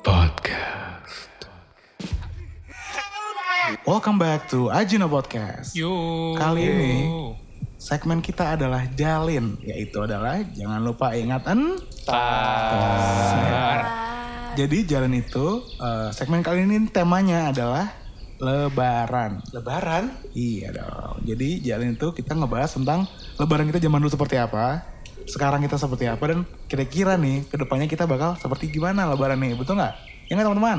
Podcast Welcome back to Ajino Podcast Yo. Kali ini segmen kita adalah Jalin Yaitu adalah jangan lupa ingat Tar. Jadi Jalin itu eh, segmen kali ini temanya adalah Lebaran Lebaran? Iya dong. Jadi jalan itu kita ngebahas tentang lebaran kita zaman dulu seperti apa, sekarang kita seperti apa, dan kira-kira nih ke depannya kita bakal seperti gimana lebaran nih, betul nggak? Ya nggak teman-teman?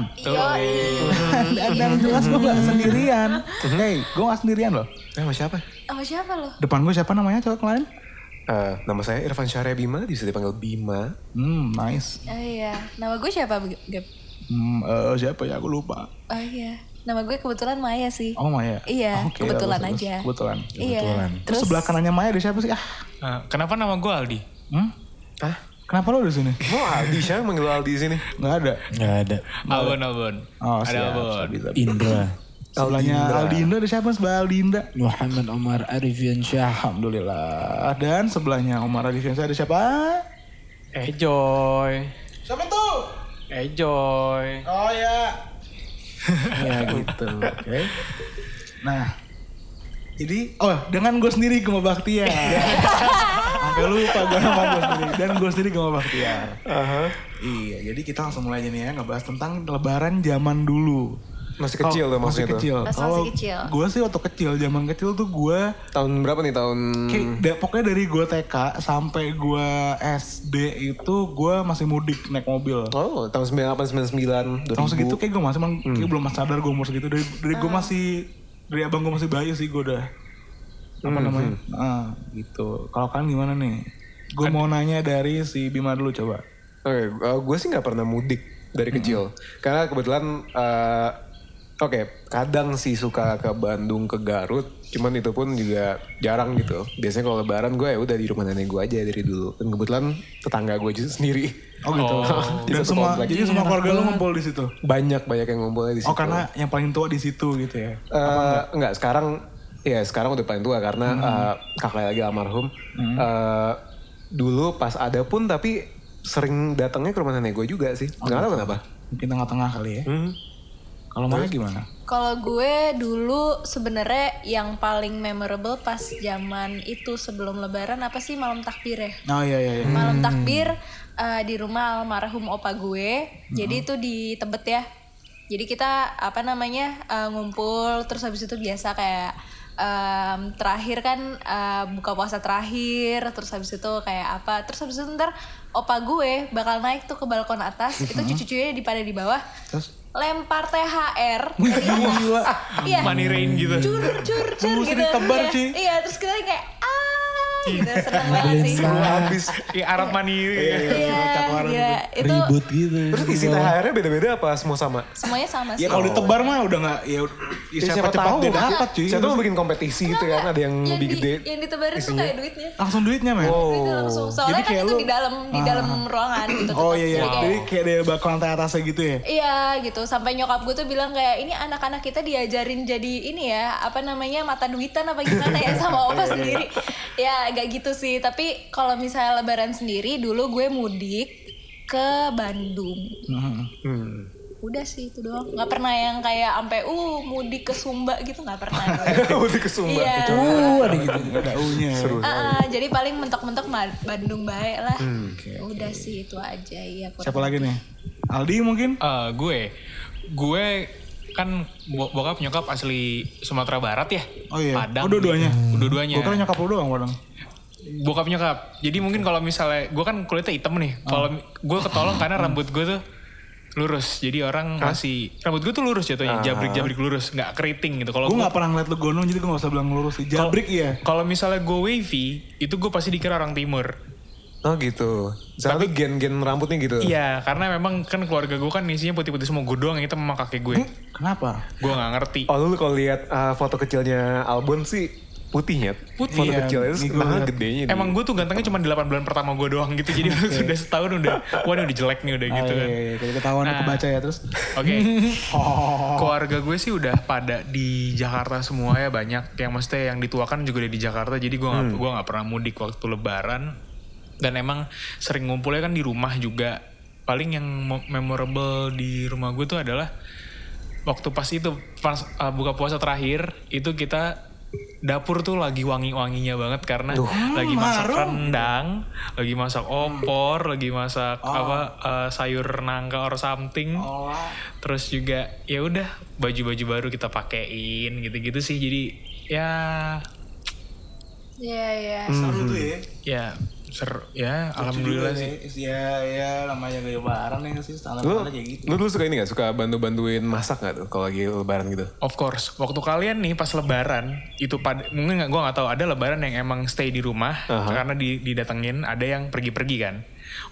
dan, dan jelas gue nggak sendirian. Hey, gue nggak sendirian loh. Eh, sama siapa? Sama siapa lo? Depan gue siapa namanya coba kalian? Eh, nama saya Irfan Syahria Bima, bisa dipanggil Bima. Hmm, nice. Oh iya, nama gue siapa Gap? Hmm, eh, siapa ya? Aku lupa. Oh iya, nama gue kebetulan Maya sih. Oh Maya. Iya, Oke, kebetulan bagus, bagus. aja. Kebetulan. Iya. Terus Terus sebelah kanannya Maya ada siapa sih? Ah, Eh, kenapa nama gue Aldi? hmm? Hah? Kenapa lo di sini? Mau Aldi, siapa yang manggil lo Aldi di sini? Nggak ada. Nggak ada. Albon, Albon. Oh, Ada siap. Bisa. Indra. Sebelahnya Aldi Aldi Indra ada siapa sebelah Aldi Indra? Muhammad Omar Arifin Syah. Alhamdulillah. Dan sebelahnya Omar Adifiansa ada siapa? Ejoy, Siapa tuh? Ejoy. Oh ya. ya gitu. Oke. Nah. Jadi, oh dengan gue sendiri gue mau Baktiar. Sampai lupa gue nama gue sendiri. Dan gue sendiri gue mau Baktiar. Iya, jadi kita langsung mulai aja nih ya ngebahas tentang lebaran zaman dulu. Masih kecil tuh masih maksudnya tuh. kecil. Pas masih Kalau kecil. gue sih waktu kecil, zaman kecil tuh gue Tahun berapa nih? Tahun... Kayak da- pokoknya dari gue TK sampai gue SD itu gue masih mudik naik mobil. Oh, tahun 98, 99, 2000. Tahun segitu kayak gue masih emang kayak belum sadar gue umur segitu. Dari, dari gue masih dari abang gue masih bayi sih gue udah apa namanya? Ah, gitu. Kalau kalian gimana nih? Gue mau nanya dari si Bima dulu coba. Oke, gue sih nggak pernah mudik dari kecil. Karena kebetulan, eh, oke, kadang sih suka ke Bandung, ke Garut. Cuman itu pun juga jarang gitu. Biasanya kalau lebaran gue ya udah di rumah nenek gue aja dari dulu. Dan kebetulan tetangga gue juga sendiri. Oh gitu. Dan Satu semua komplek. jadi semua keluarga lu ngumpul di situ. Banyak banyak yang ngumpulnya di situ. Oh karena yang paling tua di situ gitu ya. Eh, enggak sekarang ya sekarang udah paling tua karena eh, kakak lagi almarhum Eh, dulu pas ada pun tapi sering datangnya ke rumah nenek gue juga sih nggak tahu kenapa Mungkin tengah-tengah kali ya. Hmm. Kalau Maya gimana? Kalau gue dulu sebenarnya yang paling memorable pas zaman itu sebelum Lebaran apa sih malam takbir ya? Oh iya iya iya. Malam takbir eh, di rumah almarhum opa gue. Jadi itu di Tebet ya. Jadi kita apa namanya eh, ngumpul terus habis itu biasa kayak em, terakhir kan eh, buka puasa terakhir terus habis itu kayak apa terus habis itu ntar opa gue bakal naik tuh ke balkon atas itu cucu-cucunya di pada di bawah Terus lempar THR Wih, gila. iya. Money rain gitu. cur cur cur Mesti gitu. ditebar, Iya, iya terus kita kayak ah gitu seneng banget sih. habis Iya, Arab money. iya iya itu Ribut gitu. terus isi THR-nya beda-beda apa? Semua sama? Semuanya sama sih. Ya kalau ditebar mah udah nggak ya, ya Ya, siapa, cepat dia kan? dapat cuy. siapa tahu bikin kompetisi gitu kan ada yang yang lebih gede yang ditebarin tuh kayak duitnya. Langsung duitnya men. Langsung. Soalnya Jadi kan kayak itu di dalam di dalam ruangan gitu Oh iya iya. Jadi kayak- Jadi kayak dia bakal lantai atasnya gitu ya. Iya gitu. Sampai nyokap gue tuh bilang kayak ini anak-anak kita diajarin jadi ini ya apa namanya mata duitan apa gimana ya sama opa sendiri. Ya agak gitu sih tapi kalau misalnya lebaran sendiri dulu gue mudik ke Bandung hmm. udah sih itu doang nggak pernah yang kayak sampai uh mudik ke Sumba gitu nggak pernah gue. udah ke Sumba iya Uh, ada gitu. Gak ada U-nya. ya. Ah, ah, jadi paling mentok-mentok Bandung baik lah Hmm, udah sih itu aja iya kurang Siapa lagi nih? Aldi mungkin? Eh, gue, gue kan bo- bokap nyokap asli Sumatera Barat ya. Oh iya. Padang. Oh, dua-duanya? Dua-duanya. Gue kira nyokap lu doang padang. Bokap nyokap. Jadi mungkin kalau misalnya gue kan kulitnya hitam nih. Kalau gue ketolong karena rambut gue tuh lurus. Jadi orang masih rambut gue tuh lurus jatuhnya, jabrik-jabrik lurus, nggak keriting gitu. Kalau Gue gue gak pernah ngeliat lu gondrong jadi gue gak usah bilang lurus sih. Jabrik iya. kalau misalnya gue wavy, itu gue pasti dikira orang timur. oh gitu Soalnya tuh gen-gen rambutnya gitu Iya, karena memang kan keluarga gue kan isinya putih-putih semua gue doang yang itu memang kakek gue. Kenapa? gue nggak ngerti. Oh lu kalau lihat uh, foto kecilnya Albon sih putihnya. Putih. Foto Iya, ini itu nah liat. gedenya. di- Emang gue tuh gantengnya cuma 8 bulan pertama gue doang gitu. Jadi sudah setahun udah, wah ini udah jelek nih udah gitu oh, kan. iya, iya. Kayak ketahuan Nah. kebaca ya terus. Oke. Oh. keluarga gue sih udah pada di Jakarta semua ya banyak. Yang maksudnya yang dituakan juga udah di Jakarta. Jadi gue nggak gua nggak pernah mudik waktu Lebaran. Dan emang sering ngumpulnya kan di rumah juga. Paling yang mo- memorable di rumah gue tuh adalah waktu pas itu pas uh, buka puasa terakhir itu kita dapur tuh lagi wangi-wanginya banget karena lagi masak rendang, lagi masak opor, lagi masak apa uh, sayur nangka or something. Terus juga ya udah baju-baju baru kita pakein gitu-gitu sih. Jadi ya Iya iya. Seru tuh ya. ya seru ya alhamdulillah sih. nih. Ya, ya namanya gaya lebaran ya sih. Standar Lu, kayak gitu. lu dulu suka ini gak? Suka bantu-bantuin masak gak tuh kalau lagi lebaran gitu? Of course, waktu kalian nih pas lebaran itu pada mungkin nggak gue nggak tahu ada lebaran yang emang stay di rumah karena di, didatengin, ada yang pergi-pergi kan.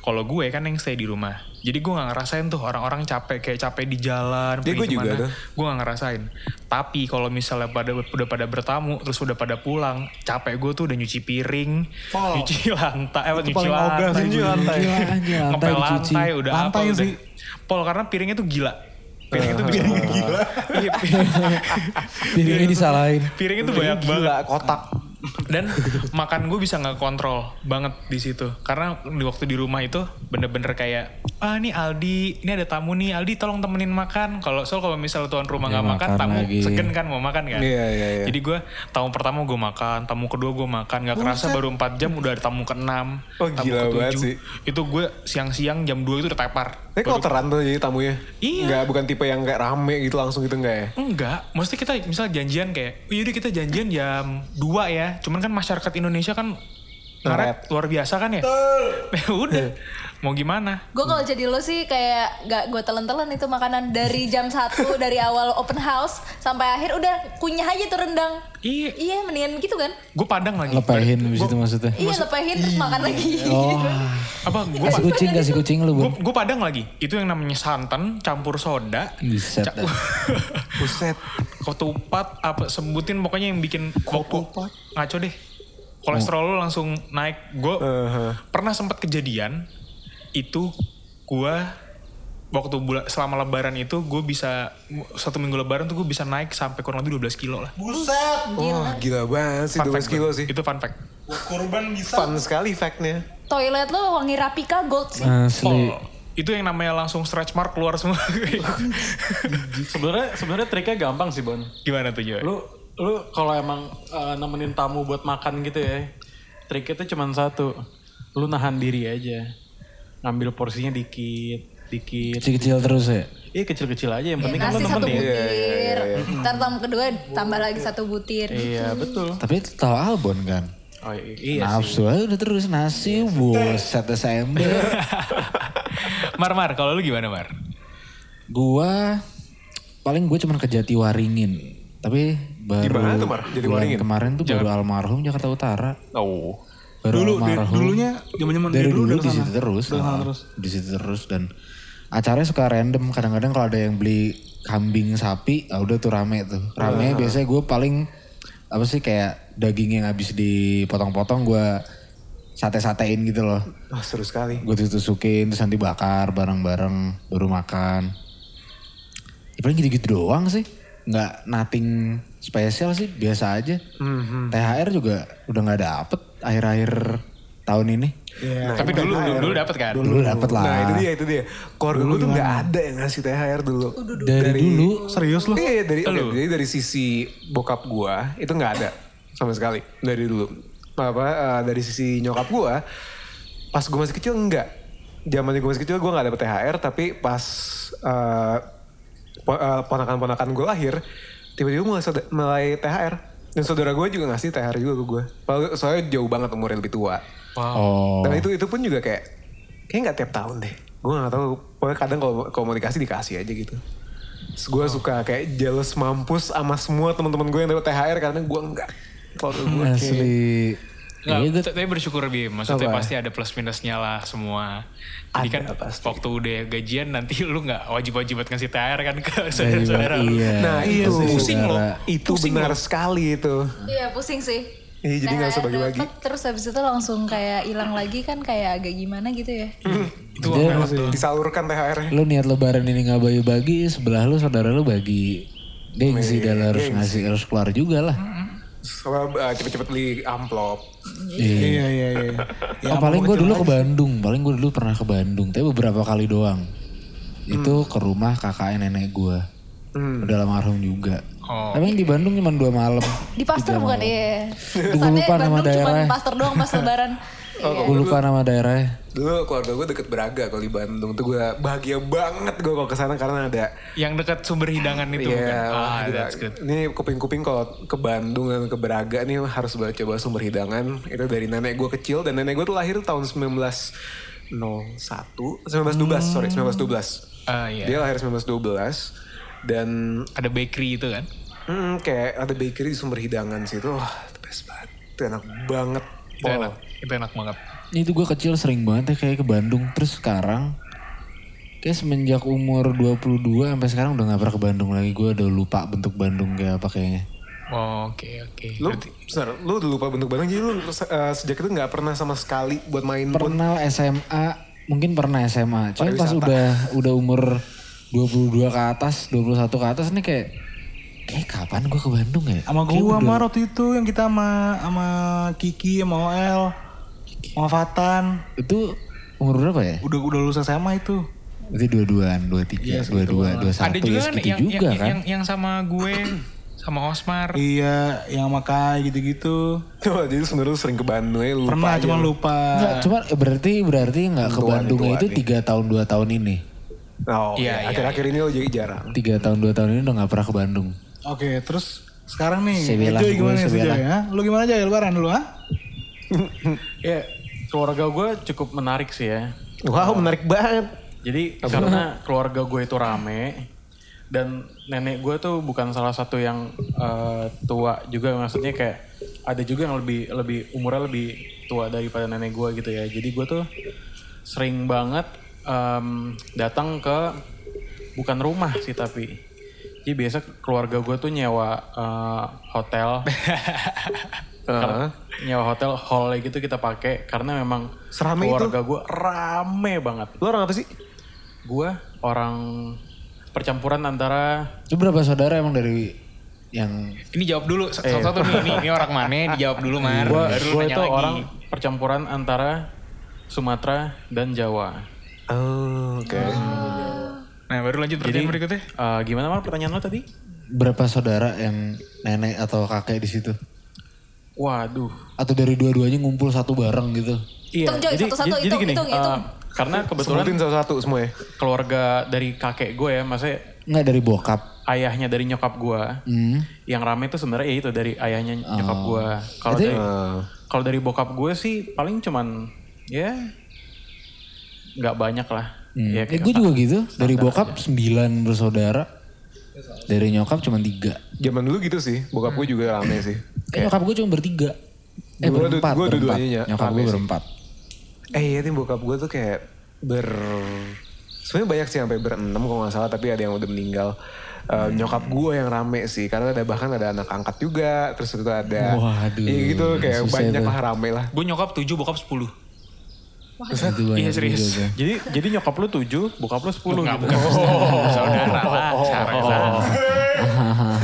Kalau gue kan yang stay di rumah, jadi gue nggak ngerasain tuh orang-orang capek kayak capek di jalan. Ya, gue juga tuh. Gue nggak ngerasain. Tapi kalau misalnya pada udah pada bertamu terus udah pada pulang, capek gue tuh udah nyuci piring, Pol. nyuci lantai, eh, nyuci lantai, sih, nyuci lantai. Lantai ngepel lantai, udah Lantai apa udah. sih. Pol karena piringnya tuh gila. Piring itu bisa gila. Iya, piring- Piringnya disalahin. piring itu banyak banget Gila, kotak. Dan makan gue bisa nggak kontrol banget di situ. Karena di waktu di rumah itu bener-bener kayak ah ini Aldi ini ada tamu nih. Aldi tolong temenin makan. Kalau soal kalau misal tuan rumah Ya, nggak makan, makan tamu lagi. segen kan mau makan kan? Iya, iya, iya. jadi gue tamu pertama gue makan tamu kedua gue makan. Nggak kerasa baru 4 jam udah ada tamu keenam Oh, tamu ketujuh. itu gue siang-siang jam 2 itu udah tepar Tapi kloteran tuh jadi tamunya? Iya. Nggak, bukan tipe yang kayak rame gitu langsung gitu enggak ya? Enggak, mesti kita misal janjian kayak, yaudah kita janjian jam 2 ya. Cuman kan masyarakat Indonesia kan ngaret luar biasa kan ya. Ya udah, mau gimana? Gue kalau jadi lo sih kayak gak gue telan-telan itu makanan dari jam 1 dari awal open house sampai akhir udah kunyah aja tuh rendang. Iya, Iya mendingan gitu kan? gue padang lagi. Lepehin habis itu maksudnya. Iya lepehin terus makan lagi. Oh, Apa? Gue kasih kucing, kasih kucing lu, gue Bun. gue padang lagi. Itu yang namanya santan campur soda. Buset. Buset. Ketupat apa sebutin pokoknya yang bikin ketupat ngaco deh. Kolesterol lu langsung naik. Gue pernah sempat kejadian itu gue waktu bulan selama lebaran itu gue bisa satu minggu lebaran tuh gue bisa naik sampai kurang lebih 12 kilo lah. Buset. Wah gila banget sih, Fun 12 fact kilo sih. Itu fun fact. Kurban bisa. Fun sekali fact-nya. Toilet lo wangi Rapika Gold sih. Asli. Oh, itu yang namanya langsung stretch mark keluar semua. Sebenarnya sebenarnya triknya gampang sih Bon. Gimana tuh Joy? Lu lu kalau emang eh, nemenin tamu buat makan gitu ya, triknya tuh cuma satu. Lu nahan diri aja. Ngambil porsinya dikit, dikit. Kecil-kecil terus ya. Iya kecil-kecil aja yang Ya, penting kan lu nasi satu nemenin. butir. Ntar tamu kedua tambah lagi satu butir. Iya betul. Tapi tahu Albon kan. Oh iya sih. Nafsu aja udah terus nasi, buset Desember. Mar Mar, kalau lu gimana Mar? gua paling gue cuman ke Jatiwaringin. Tapi baru Gimana tuh, Mar? Jatiwaringin? kemarin tuh baru almarhum Jakarta Utara. Oh. Baru Dulu, di- almarhum. dulunya zaman-zaman dari dulu dulu di situ terus. Dari sana Ah, terus. Di situ terus dan acaranya suka random. Kadang-kadang kalau ada yang beli kambing sapi, ah udah tuh rame tuh. Rame biasanya gue paling apa sih kayak daging yang habis dipotong-potong gue sate-satein gitu loh. Wah seru sekali. Gue tusukin terus nanti bakar bareng-bareng baru makan. Ya paling gitu-gitu doang sih. Nggak nothing spesial sih, biasa aja. THR juga udah nggak dapet akhir-akhir tahun ini. Iya. Tapi dulu dulu, dulu dapat kan? Dulu dapet lah. Nah itu dia, itu dia. Keluarga gue tuh nggak ada yang ngasih THR dulu. Dari, dulu Serius lu? Iya dari oke, jadi dari sisi bokap gua itu nggak ada sama sekali dari dulu. Apa eh, dari sisi nyokap gua pas gua masih kecil enggak. Zaman gua masih kecil gua nggak dapet THR tapi pas eh, po- eh, ponakan-ponakan gua lahir tiba-tiba mulai, mulai THR dan saudara gua juga ngasih THR juga ke gua. Padahal Soalnya jauh banget umurnya lebih tua. Oh. Dan itu itu pun juga kayak kayak nggak tiap tahun deh. Gue nggak tahu. Pokoknya kadang kalau komunikasi dikasih aja gitu. Gue suka kayak jealous mampus sama semua teman-teman gue yang dapat THR karena gue enggak. Kalau gue Asli. Iya gue t- tapi bersyukur Bim. Maksudnya Apa? pasti ada plus minusnya lah semua. Jadi kan pasti. waktu udah gajian nanti lu nggak wajib-wajib buat ngasih THR kan ke Iya, saudara-saudara lu. iya. Nah itu Pusing loh. Itu Pusing benar loh. sekali itu. Iya pusing sih. Iya, jadi nggak usah bagi-bagi. Terus habis itu langsung kayak hilang lagi kan kayak agak gimana gitu ya. Itu memang tuh. Disalurkan THR-nya. Lu niat lebaran ini nggak bagi-bagi, sebelah lu saudara lu bagi Gengsi dan harus ngasih harus keluar juga lah. Sama uh, cepet-cepet beli amplop. Iya iya iya. Ya, oh, paling gue dulu ke Bandung, paling gue dulu pernah ke Bandung, tapi beberapa kali doang. Itu ke rumah kakak nenek gue. Udah almarhum juga. Oh. Tapi yang di Bandung cuma dua malam. Di Pasteur bukan ya? Gue lupa nama Bandung cuma. Pasteur doang pas lebaran. Iya. Gue lupa nama daerahnya. Dulu keluarga gue deket Braga kalau di Bandung tuh gue bahagia banget gue kalau ke sana karena ada Yang dekat sumber hidangan itu Iya, bukan? Ah, that's good. Ini kuping-kuping kalau ke Bandung dan ke Braga nih harus banget coba sumber hidangan. Itu dari nenek gue kecil dan nenek gue tuh lahir tahun 1901, 1912, sorry 1912. Ah, iya. Dia lahir 1912 dan Ada bakery itu kan? hmm, kayak ada bakery di sumber hidangan situ. Wah, the best banget. Itu enak banget. Itu Pol. enak. Itu enak banget. Itu gue kecil sering banget ya kayak ke Bandung. Terus sekarang kayak semenjak umur 22 sampai sekarang udah gak pernah ke Bandung lagi. Gue udah lupa bentuk Bandung kayak apa kayaknya. Oh, oke oke. Lu, sebentar, lu udah lupa bentuk Bandung jadi lu uh, sejak itu nggak pernah sama sekali buat main pun. Pernah SMA, mungkin pernah SMA. Cuma pas udah udah umur 22 ke atas, 21 ke atas nih kayak kayak kapan gue ke Bandung ya? Sama gua udah- sama waktu itu yang kita sama sama Kiki sama OL sama Fatan Itu umur berapa ya? udah udah lulus SMA itu. Berarti dua-duaan, dua tiga, dua dua, dua satu Ada juga ya kan segitu yang, juga yang, kan? yang, yang sama gue, sama Osmar. Iya, yang sama Kai gitu-gitu. Wah, jadi sebenarnya sering ke Bandung ya lupa Pernah aja cuma lu. lupa. Enggak, cuma berarti berarti nggak ke tuan itu tiga tahun dua tahun ini. Oh, Iya, iya, iya, akhir-akhir ini lo jadi jarang. Tiga tahun dua tahun ini udah nggak pernah ke Bandung. Oke, terus sekarang nih, Sebelah Joy gue, gimana nih sebelah. Joy ya? Lu gimana aja lebaran dulu ah? Ya keluarga gue cukup menarik sih ya. Wow, menarik banget. Jadi karena keluarga gue itu rame dan nenek gue tuh bukan salah satu yang eh, tua juga maksudnya kayak ada juga yang lebih lebih umurnya lebih tua daripada nenek gue gitu ya. Jadi gue tuh sering banget em, datang ke bukan rumah sih tapi jadi biasa keluarga gue tuh nyewa eh, hotel Karena nyewa hotel hall gitu kita pakai karena memang Serame itu? keluarga gue rame banget. Lo orang apa sih? Gue orang percampuran antara Itu berapa saudara emang dari yang Ini jawab dulu satu-satu nih. Ini, ini orang mana? Dijawab dulu Mar. gue Baru itu lagi. orang percampuran antara Sumatera dan Jawa. Oh, oke. Nah baru lanjut pertanyaan berikutnya. Eh, gimana mal pertanyaan lo tadi? berapa saudara yang nenek atau kakek di situ? Waduh. Atau dari dua-duanya ngumpul satu bareng gitu? Iya. Hitung, Joy, satu-satu, hitung, hitung, eh, hitung. karena kebetulan Sebutin satu-satu semua ya. keluarga dari kakek gue ya, maksudnya Enggak dari bokap. ayahnya dari nyokap gue. Hmm. Yang rame itu sebenarnya ya itu dari ayahnya nyokap gue. Kalau dari Eh, kalau dari bokap gue sih paling cuman ya nggak banyak lah. Hmm. Ya, eh, gue juga gitu. Dari bokap sembilan bersaudara. Dari nyokap cuma tiga. zaman dulu gitu sih, bokap gue juga rame sih. Eh, nyokap gue cuma bertiga. Eh Gua berempat, gua berempat. Nyokap gue berempat. Eh iya nih bokap gue tuh kayak ber... Sebenarnya banyak sih sampai berenam kalau nggak salah, tapi ada yang udah meninggal. Eh, nyokap gue yang rame sih, karena ada bahkan ada anak angkat juga, terus itu ada... Waduh, Iya gitu, kayak banyak itu. lah rame lah. Gue nyokap 7, bokap 10. Itu banyak Iya serius. juga. Jadi jadi nyokap lu 7, bokap lu 10 Enggak, gitu. bukan saudara lah.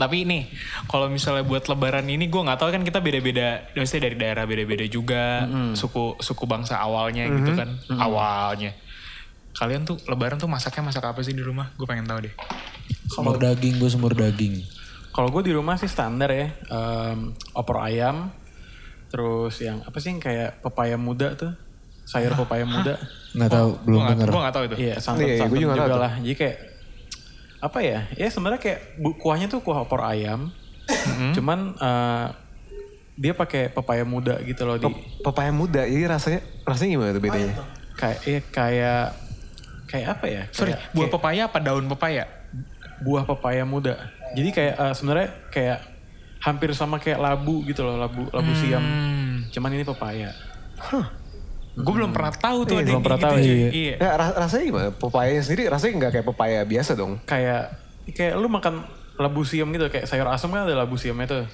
Tapi nih, kalau misalnya buat lebaran ini gue nggak tahu kan kita beda-beda, maksudnya dari daerah beda-beda juga, suku suku bangsa awalnya gitu kan, awalnya. Kalian tuh lebaran tuh masaknya masak apa sih di rumah? Gue pengen tahu deh. Sumur daging, gue sumur daging. Kalau gue di rumah sih standar ya, em, opor ayam, terus yang apa sih yang kayak pepaya muda tuh, sayur pepaya muda. Nggak tahu, belum gue denger. gue nggak tahu itu. Iya, santan Iya, santan gua juga juga, lah. Jadi kayak apa ya? Ya sebenarnya kayak bu- kuahnya tuh kuah opor ayam, cuman eh, dia pakai pepaya muda gitu loh di Pepaya muda, jadi rasanya rasanya gimana tuh bedanya? kayak eh, kayak kayak apa ya? Sorry, Kayak- buah kayak pepaya apa daun pepaya? buah pepaya muda. Jadi kayak eh, sebenarnya kayak hampir sama kayak labu gitu loh, labu labu siam. Cuman ini pepaya. Gue belum pernah tahu tuh Iya, ada belum pernah kayak tahu, gitu. iya. Iya. Ya, ra- rasanya gimana? Pepaya sendiri rasanya nggak kayak pepaya biasa dong. Kayak kayak lu makan labu siam gitu, kayak sayur asam kan ada labu siamnya tuh.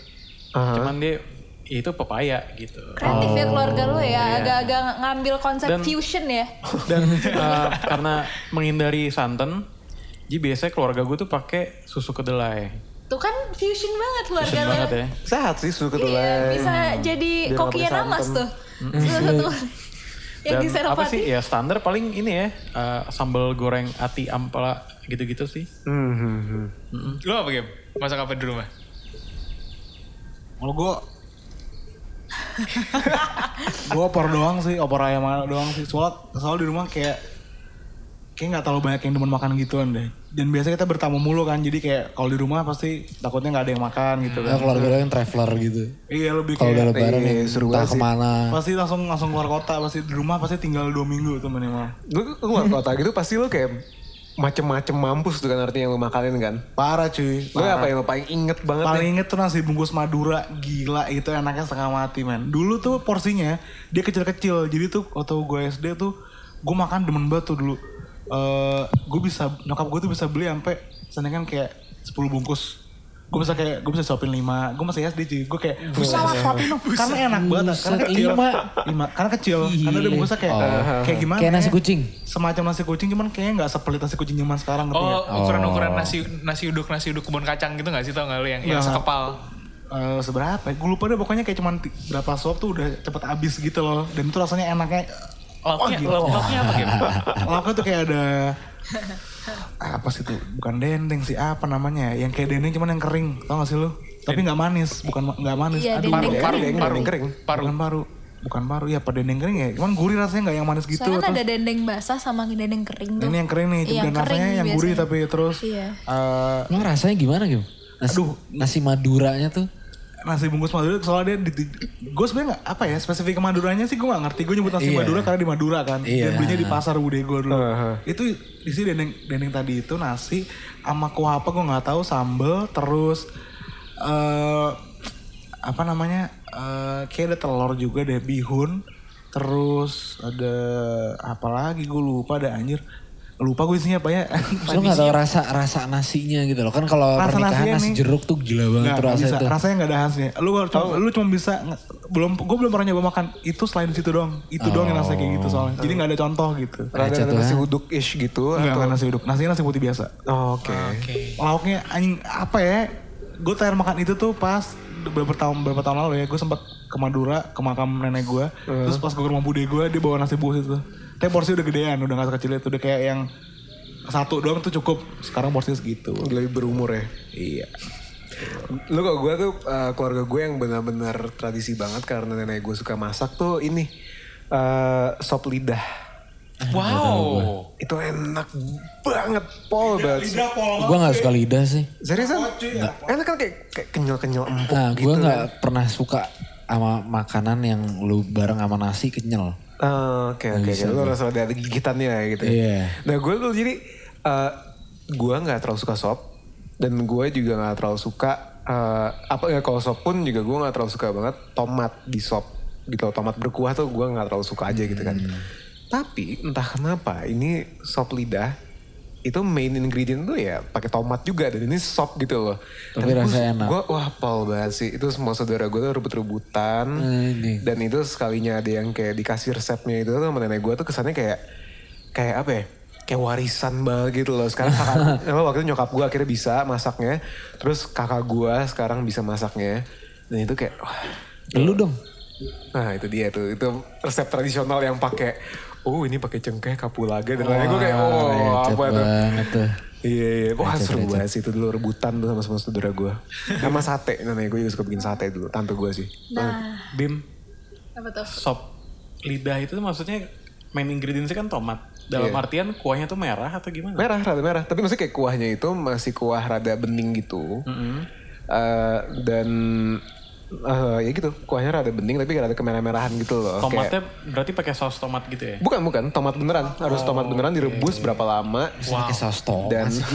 Cuman dia itu pepaya gitu. Kreatif ya keluarga lu ya, agak-agak ngambil konsep Dan- fusion ya. Dan eh, karena menghindari santan, Jadi biasanya keluarga gue tuh pakai susu kedelai. Tuh kan fusion banget keluarga Fusion banget ya. Sehat sih susu Iya, kedelai. bisa jadi Biar nggak kokinya namas tuh. Salah satu yang Dan apa sih ya standar paling ini ya eh, sambal goreng ati ampela gitu-gitu sih. Hmm, hmm, hmm. Lu apa game? Masak apa di rumah? Kalau gue gue opor doang sih, opor ayam doang sih. Soalnya, soalnya di rumah kayak kayak nggak terlalu banyak yang demen makan gituan deh. Dan biasanya kita bertamu mulu kan, jadi kayak kalau di rumah pasti takutnya nggak ada yang makan gitu Ya kan. keluarga lo yang traveler gitu. Iya lebih Kalau udah kayak lebaran iya, seru entah banget sih. ke mana. pasti langsung langsung keluar kota, pasti di rumah pasti tinggal dua minggu tuh minimal. Lu keluar kota gitu pasti lu kayak macem-macem mampus tuh kan artinya yang lu makanin kan. Parah cuy. Lu parah. apa yang lu paling inget banget Paling nih? inget tuh nasi bungkus Madura gila itu enaknya setengah mati men. Dulu tuh porsinya dia kecil-kecil jadi tuh waktu gue SD tuh gue makan demen banget tuh dulu. Eh gue bisa nyokap gue tuh bisa beli sampai sana kan kayak 10 bungkus. Gue bisa kayak gue bisa suapin 5 Gue masih SD cuy Gue kayak Bisa lah suapin dong Karena enak banget Karena kecil lima. Lima. Karena kecil Karena dia bungkusnya kayak Kayak gimana Kayak nasi ya? kucing. Semacam nasi kucing Cuman kayaknya gak sepelit nasi kucing zaman sekarang ngerti nggak? Oh, ukuran-ukuran nasi nasi uduk nasi uduk kebun kacang gitu gak sih tau gak lu yang yang Nggak. sekepal? Eh, seberapa ya? Gue lupa deh pokoknya kayak cuman berapa sop tuh udah cepet habis gitu loh. Dan itu rasanya enaknya. Lauknya, gila. lauk- lauknya apa game? Lauknya tuh kayak ada apa sih tuh? Bukan dendeng sih apa namanya? ya? Yang kayak dendeng cuman yang kering. Tau gak sih lu? Tapi nggak manis, bukan nggak manis. Iya, Aduh, paru, kering. Dendeng, Paru. kering. Paru. Bukan paru. Bukan paru. Ya, apa dendeng kering ya. Cuman gurih rasanya nggak yang manis gitu. Soalnya kan ada dendeng basah sama dendeng kering tuh. ini yang kering nih, Iya, dan rasanya kering yang gurih biasanya. tapi terus Iya. eh, Emang rasanya gimana gitu? Nasi, Aduh. nasi Maduranya tuh. Nasi bungkus Madura soalnya dia di, gue sebenarnya nggak apa ya spesifik ke Maduranya sih gue nggak ngerti gue nyebut nasi Iya. Madura karena di Madura kan Iya. dan belinya di pasar bude gue dulu Aha. itu isi dendeng dendeng tadi itu nasi sama kuah apa gue nggak tahu sambel terus eh apa namanya eh kayak ada telur juga deh bihun terus ada apa lagi gue lupa ada anjir lupa gue isinya apa ya Terus lo gak tau rasa rasa nasinya gitu loh. Kan kalau Rasa pernikahan nasi nih. jeruk tuh gila banget Nggak, tuh rasanya bisa. tuh. Rasanya nggak ada khasnya. Lu cuma, lu cuma bisa belum gue belum pernah nyoba makan itu selain situ doang. Itu doang yang rasanya kayak gitu soalnya. Jadi nggak ada contoh gitu. Rada Receh ada nasi uduk ish gitu Enggak, atau enggak nasi uduk. Nasinya nasi putih biasa. Oh, Oke. Lauknya anjing apa ya? Gue terakhir makan itu tuh pas beberapa tahun beberapa tahun lalu ya. Gue sempat ke Madura ke makam nenek gue. Terus pas gue ke rumah bude gue dia bawa nasi bungkus itu. Tapi porsi udah gedean, udah gak sekecil itu. Udah kayak yang satu doang tuh cukup. Sekarang porsinya segitu. Lebih berumur ya. Iya. Lu kok gue tuh uh, keluarga gue yang benar-benar tradisi banget karena nenek gue suka masak tuh ini uh, sop lidah. Wow. Itu enak banget, pol banget. Gue gak suka lidah sih. Seriusan? Enak kan kayak, kayak kenyal-kenyal empuk Nah gitu. gue gak pernah suka sama makanan yang lu bareng sama nasi kenyal. Ah, Oke oke oke, lu rasa ada gigitannya ya gitu. ya. Iya. Nah gue tuh jadi uh, gue nggak terlalu suka sop dan gue juga nggak terlalu suka uh, apa ya kalau sop pun juga gue nggak terlalu suka banget tomat di sop gitu. Tomat berkuah tuh gue nggak terlalu suka aja gitu kan. Tapi entah kenapa ini sop lidah itu main ingredient tuh ya pakai tomat juga dan ini sop gitu loh. Tapi rasanya enak. Gue wah pol banget sih. Itu semua saudara gue tuh rebut-rebutan. Ini. Dan itu sekalinya ada yang kayak dikasih resepnya itu tuh sama nenek gue tuh kesannya kayak kayak apa ya? Kayak warisan banget gitu loh. Sekarang kakak, waktu itu nyokap gue akhirnya bisa masaknya. Terus kakak gue sekarang bisa masaknya. Dan itu kayak, wah. Lu dong. Nah itu dia tuh. Itu resep tradisional yang pakai, oh ini pakai cengkeh, kapulaga. Dan lain gue kayak, oh apa tuh. banget tuh. Iya, iya. Wah Recet, seru banget sih itu dulu rebutan tuh sama sama saudara gue. Sama sate, nenek gue juga suka bikin sate dulu, tante gue sih. Nah, Bim, apa tuh? sop lidah itu maksudnya main ingredientsnya kan tomat. Dalam Iya. artian kuahnya tuh merah atau gimana? Merah, rada merah. Tapi maksudnya kayak kuahnya itu masih kuah rada bening gitu. Eh, dan eh, ya gitu, kuahnya rada bening tapi rada kemerah-merahan gitu loh. Tomatnya Kayak- berarti pakai saus tomat gitu ya? bukan bukan tomat beneran, harus tomat beneran direbus berapa lama. Pakai saus tomat Dan sih.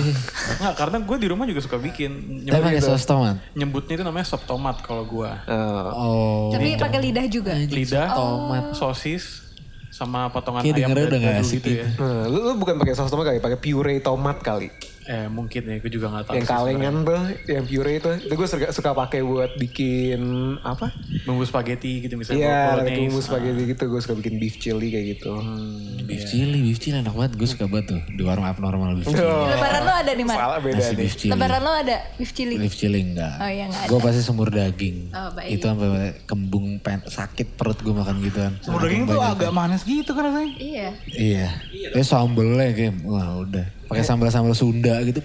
Enggak, karena gue di rumah juga suka bikin. Tapi pakai saus tomat. nyebutnya itu namanya sop tomat kalau gue. eh, Oh. Tapi pakai lidah juga. Lidah, tomat, sosis, sama potongan Kayak ayam udah nggak asik gitu ya. nah, lu, lu bukan pakai saus tomat kali, pakai puree tomat kali. Eh mungkin ya, gue juga gak tahu. yang sih kalengan tuh, yang puree itu, itu gue suka, suka pakai buat bikin apa? Bumbu spaghetti gitu misalnya. Iya, bolognese. bumbu spaghetti gitu, gue suka bikin beef chili kayak gitu. Hmm, beef chili, beef chili enak banget. Gue suka banget tuh di warung abnormal beef chili. Oh, Lebaran lo ada di mana? salah beda Nasi beef chili. Lebaran lo ada beef chili. Beef chili enggak. Oh iya enggak Gue pasti semur daging. Oh, baik. Itu sampai kembung pen, sakit perut gue makan gituan. Semur daging tuh agak manis gitu kan rasanya. Iya. Iya. Ya sambelnya kayak wah udah. Pakai sambal-sambal Sunda gitu.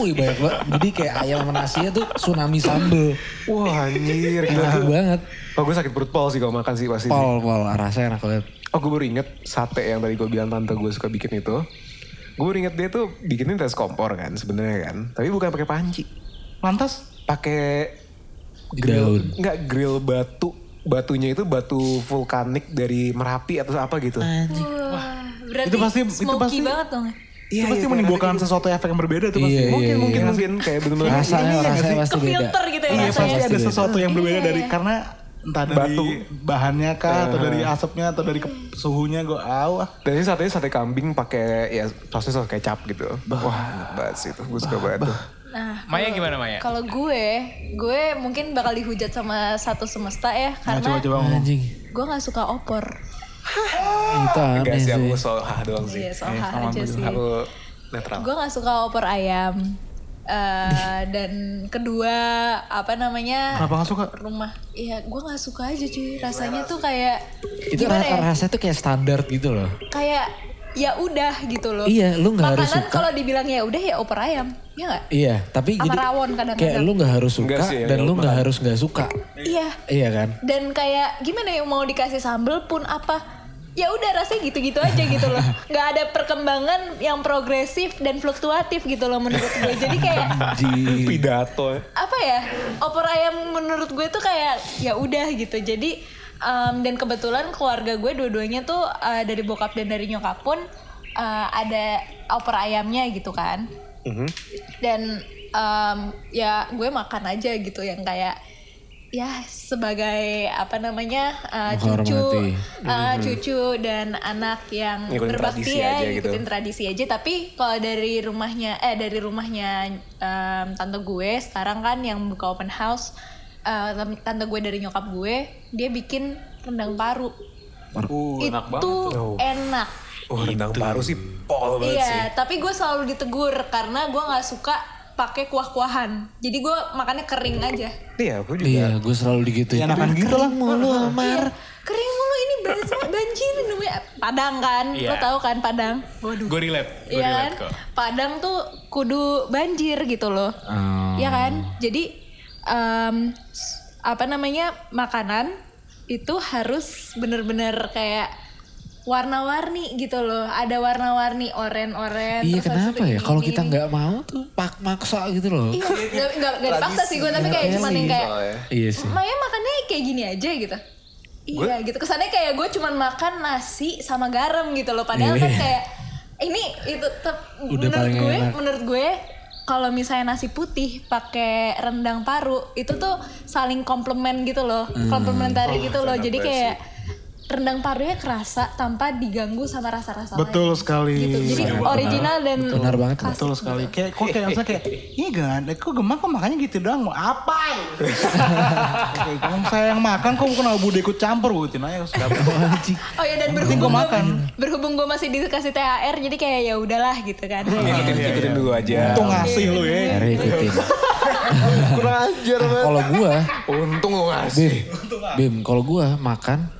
Wih banyak banget. Jadi kayak ayam sama nasinya tuh tsunami sambel. Wah anjir. gila. Enak banget. Oh gue sakit perut pol sih kalau makan sih pasti. Pol, pol. Rasanya enak banget. Oh gue baru inget sate yang tadi gue bilang tante gue suka bikin itu. Gue baru inget dia tuh bikinnya tes kompor kan sebenarnya kan. Tapi bukan pakai panci. Lantas Pakai Daun. Enggak grill batu. Batunya itu batu vulkanik dari Merapi atau apa gitu. Wah, berarti Itu pasti- itu smoky pasti- banget dong. itu pasti menimbulkan sesuatu efek yang berbeda tuh pasti. Iya, Mungkin iya, mungkin iya. mungkin kayak bener-bener Rasanya, Ini ya rasanya nggak pasti Ke beda. filter gitu ya Iya rasanya. pasti ada beda. sesuatu yang berbeda dari karena entah dari Batu. bahannya kah atau dari asapnya atau dari ke- suhunya gue ah. Dan ini satenya sate kambing pakai ya sausnya saus kecap gitu. Wah enak banget sih itu. Gue suka banget tuh. Nah, Maya gimana Maya? kalau gue, gue mungkin bakal dihujat sama satu semesta ya Nah, karena coba-coba ngomong. Anjing. gue nggak suka opor. Itu aneh sih sih. aku soal hah doang sih. Iya, soal aja sih. Aku netral. Gue nggak suka opor ayam. Eh, dan kedua apa namanya Kenapa gak suka? rumah iya gue nggak suka aja cuy rasanya tuh kayak Itu gimana ya ra- rasanya tuh kayak standar gitu loh. kayak ya udah gitu loh Iya, lu nggak harus makanan suka. kalau dibilang ya udah ya opor ayam ya nggak Iya, tapi Sama jadi rawon kadang-kadang. kayak lu nggak harus suka sih, ya, dan ya, lu nggak harus nggak suka. iya Iya kan? dan kayak gimana ya mau dikasih sambel pun apa ya udah rasanya gitu-gitu aja gitu loh nggak ada perkembangan yang progresif dan fluktuatif gitu loh menurut gue jadi kayak. Pidato. apa ya opor ayam menurut gue tuh kayak ya udah gitu jadi em, dan kebetulan keluarga gue dua-duanya tuh eh, dari bokap dan dari nyokap pun eh, ada opor ayamnya gitu kan. Dan em, ya gue makan aja gitu yang kayak ya sebagai apa namanya eh, cucu eh, cucu dan anak yang Ngikutin berbakti ya aja gitu. tradisi aja. Tapi kalau dari rumahnya eh dari rumahnya em, tante gue sekarang kan yang buka open house eh, tante gue dari nyokap gue dia bikin rendang paru Uh, itu enak banget tuh. enak Oh rendang baru sih pol banget sih. iya tapi gue selalu ditegur karena gue nggak suka pakai kuah-kuahan jadi gue makannya kering aja Iya aku juga. Iya, gue selalu digituin. Ya, enakan gitu lah. Mulu Amar. kering mulu ini banjir banjir namanya padang kan Iya. lo tahu kan padang waduh Gue relate, gue Iya kan? relate kok. Padang tuh kudu banjir gitu loh. Oh. Iya kan? Jadi s- apa namanya makanan itu harus bener-bener kayak warna-warni gitu loh. Ada warna-warni oren-oren. Iya kenapa ya? Kalau kita nggak mau tuh pak maksa gitu loh. Iya, nggak nggak dipaksa sih gue tapi kayak cuman yang kayak. Iya sih. Maya makannya kayak gini aja gitu. Iya gitu. Kesannya kayak gue cuman makan nasi sama garam gitu loh. Padahal kan Iya. kayak ini itu tep- menurut paling gue menurut gue kalau misalnya nasi putih pakai rendang paru itu tuh saling komplement gitu loh. Hmm. Komplementari Oh, gitu loh. Jadi kayak rendang parunya kerasa tanpa diganggu sama rasa-rasa lain. Betul sekali. Gitu. Jadi original dan Benar banget. klasik Betul sekali. Kayak kok kayak misalnya kayak ini kan, kok gemang kok makannya gitu doang mau apa? Kayak kalau saya yang makan kok bukan abu ikut campur buatin aja sudah. Oh ya dan berhubung gua gue makan. berhubung gue masih dikasih THR jadi kayak ya udahlah gitu kan. Ikutin, ikutin dulu aja. Untung ngasih lu ya. Akhirnya ikutin. Kurang ajar banget. kalau gua, Untung lo ngasih. Bim, Bim, kalau gua makan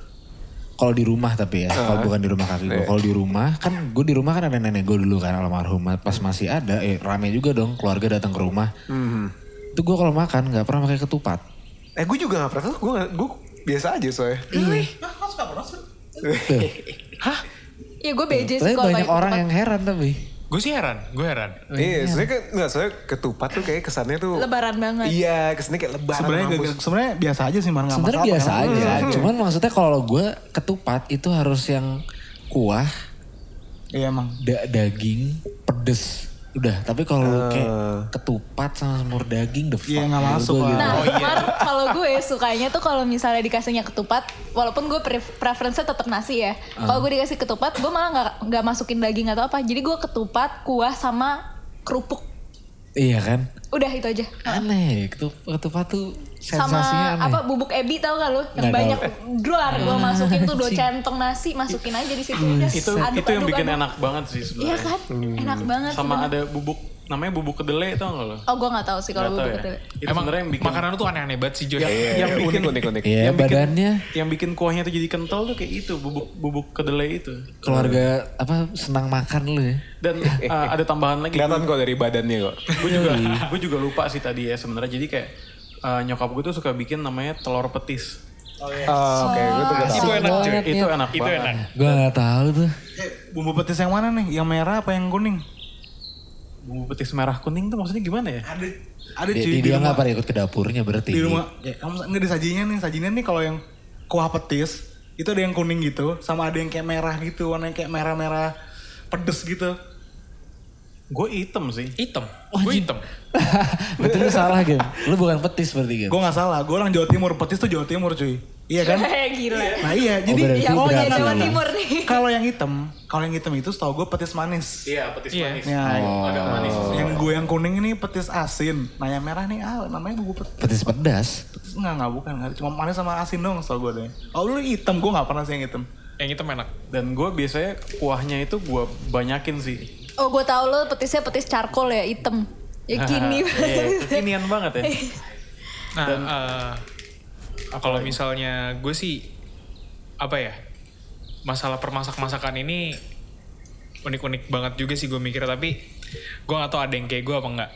kalau di rumah tapi ya, kalau bukan di rumah kaki gue. Kalau di rumah kan gue di rumah kan ada nenek gue dulu kan almarhum. Pas masih ada, eh rame juga dong keluarga datang ke rumah. Itu gue kalau makan nggak pernah pakai ketupat. Eh gue juga gak pernah tuh. Gue gue biasa aja soalnya. Ya gue beje sih Tapi kalau banyak orang ketupat. yang heran tapi. Gue sih heran, gue heran. Iya, soalnya kan nggak soalnya ketupat tuh kayak kesannya tuh. Lebaran banget. Iya, kesannya kayak lebaran. Sebenarnya sebenarnya biasa aja sih, nggak Sebenarnya biasa aja. Cuman maksudnya kalau gue ketupat itu harus yang kuah, Iya emang. da- daging, pedes. Udah, tapi kalau kayak ketupat sama semur daging the fuck. Iya, nggak menurut masuk, gua Pak. gitu. Nah, Mar, kalau gue sukanya tuh kalau misalnya dikasihnya ketupat, walaupun gue pre preference tetap nasi ya. Kalau gue dikasih ketupat, gue malah nggak nggak masukin daging atau apa. Jadi gue ketupat, kuah sama kerupuk. Iya kan? Udah itu aja. Aneh, ketupat, ketupat tuh Sensasinya aneh. apa bubuk ebi tau gak lu yang Nggak banyak duar gue masukin tuh dua centong nasi masukin aja di situ udah Itu aduk, itu yang aduk, bikin aduk. enak banget sih iya sebenarnya. kan enak banget Sama ada bubuk namanya bubuk kedelai tau gak lo? oh gue nggak tahu sih kalau bubuk ya? kedelai Itu Emang sebenarnya yang bikin makanan tuh aneh-aneh banget sih Joy. yang, yang bikin unik unik. Iya yang bikin- badannya yang bikin kuahnya tuh jadi kental tuh kayak itu bubuk bubuk kedelai itu. keluarga apa senang makan lu ya. Dan uh, ada tambahan lagi. Kelihatan kok dari badannya kok. gue juga gue juga lupa sih tadi ya sebenarnya jadi kayak uh, nyokap gue tuh suka bikin namanya telur petis Oh, Oke, gue tuh gak Itu tahu. enak banget, itu ya. enak Itu banget enak. Gue gak tahu tuh. Eh, bumbu petis yang mana nih? Yang merah apa yang kuning? bumbu petis merah kuning tuh maksudnya gimana ya Ada ada cuy dia, di dia rumah. gak pernah ikut ke dapurnya berarti. Di rumah. Ya, kamu nggak disajinya nih, sajinya nih kalau yang kuah petis itu ada yang kuning gitu, sama ada yang kayak merah gitu, warnanya kayak merah-merah pedes gitu. Gue item sih Hitam. Gue hitam. Berarti lu salah game. Lu bukan petis berarti game. Gue nggak salah, gue orang Jawa Timur, petis tuh Jawa Timur cuy. Iya kan? Gila Nah iya, jadi berarti yang punya berarti. Jawa Timur nih kalau yang hitam, kalau yang hitam itu setahu gue petis manis. iya petis Iya. manis Ya, agak manis yang gue yang kuning ini petis asin. Nah yang merah nih, ah namanya bubuk petis. Petis pedas. Petis enggak, enggak bukan. Enggak. Cuma manis sama asin dong setahu gue deh. Oh lu hitam, gue nggak pernah sih yang hitam. Yang hitam enak. dan gue biasanya kuahnya itu gue banyakin sih oh gue tahu lo petisnya petis charcoal ya hitam ya gini Iya, kekinian banget ya Nah, eh, kalau misalnya gue sih apa ya masalah permasak-masakan ini unik-unik banget juga sih gue mikir tapi gue gak tahu ada yang kayak gue apa enggak.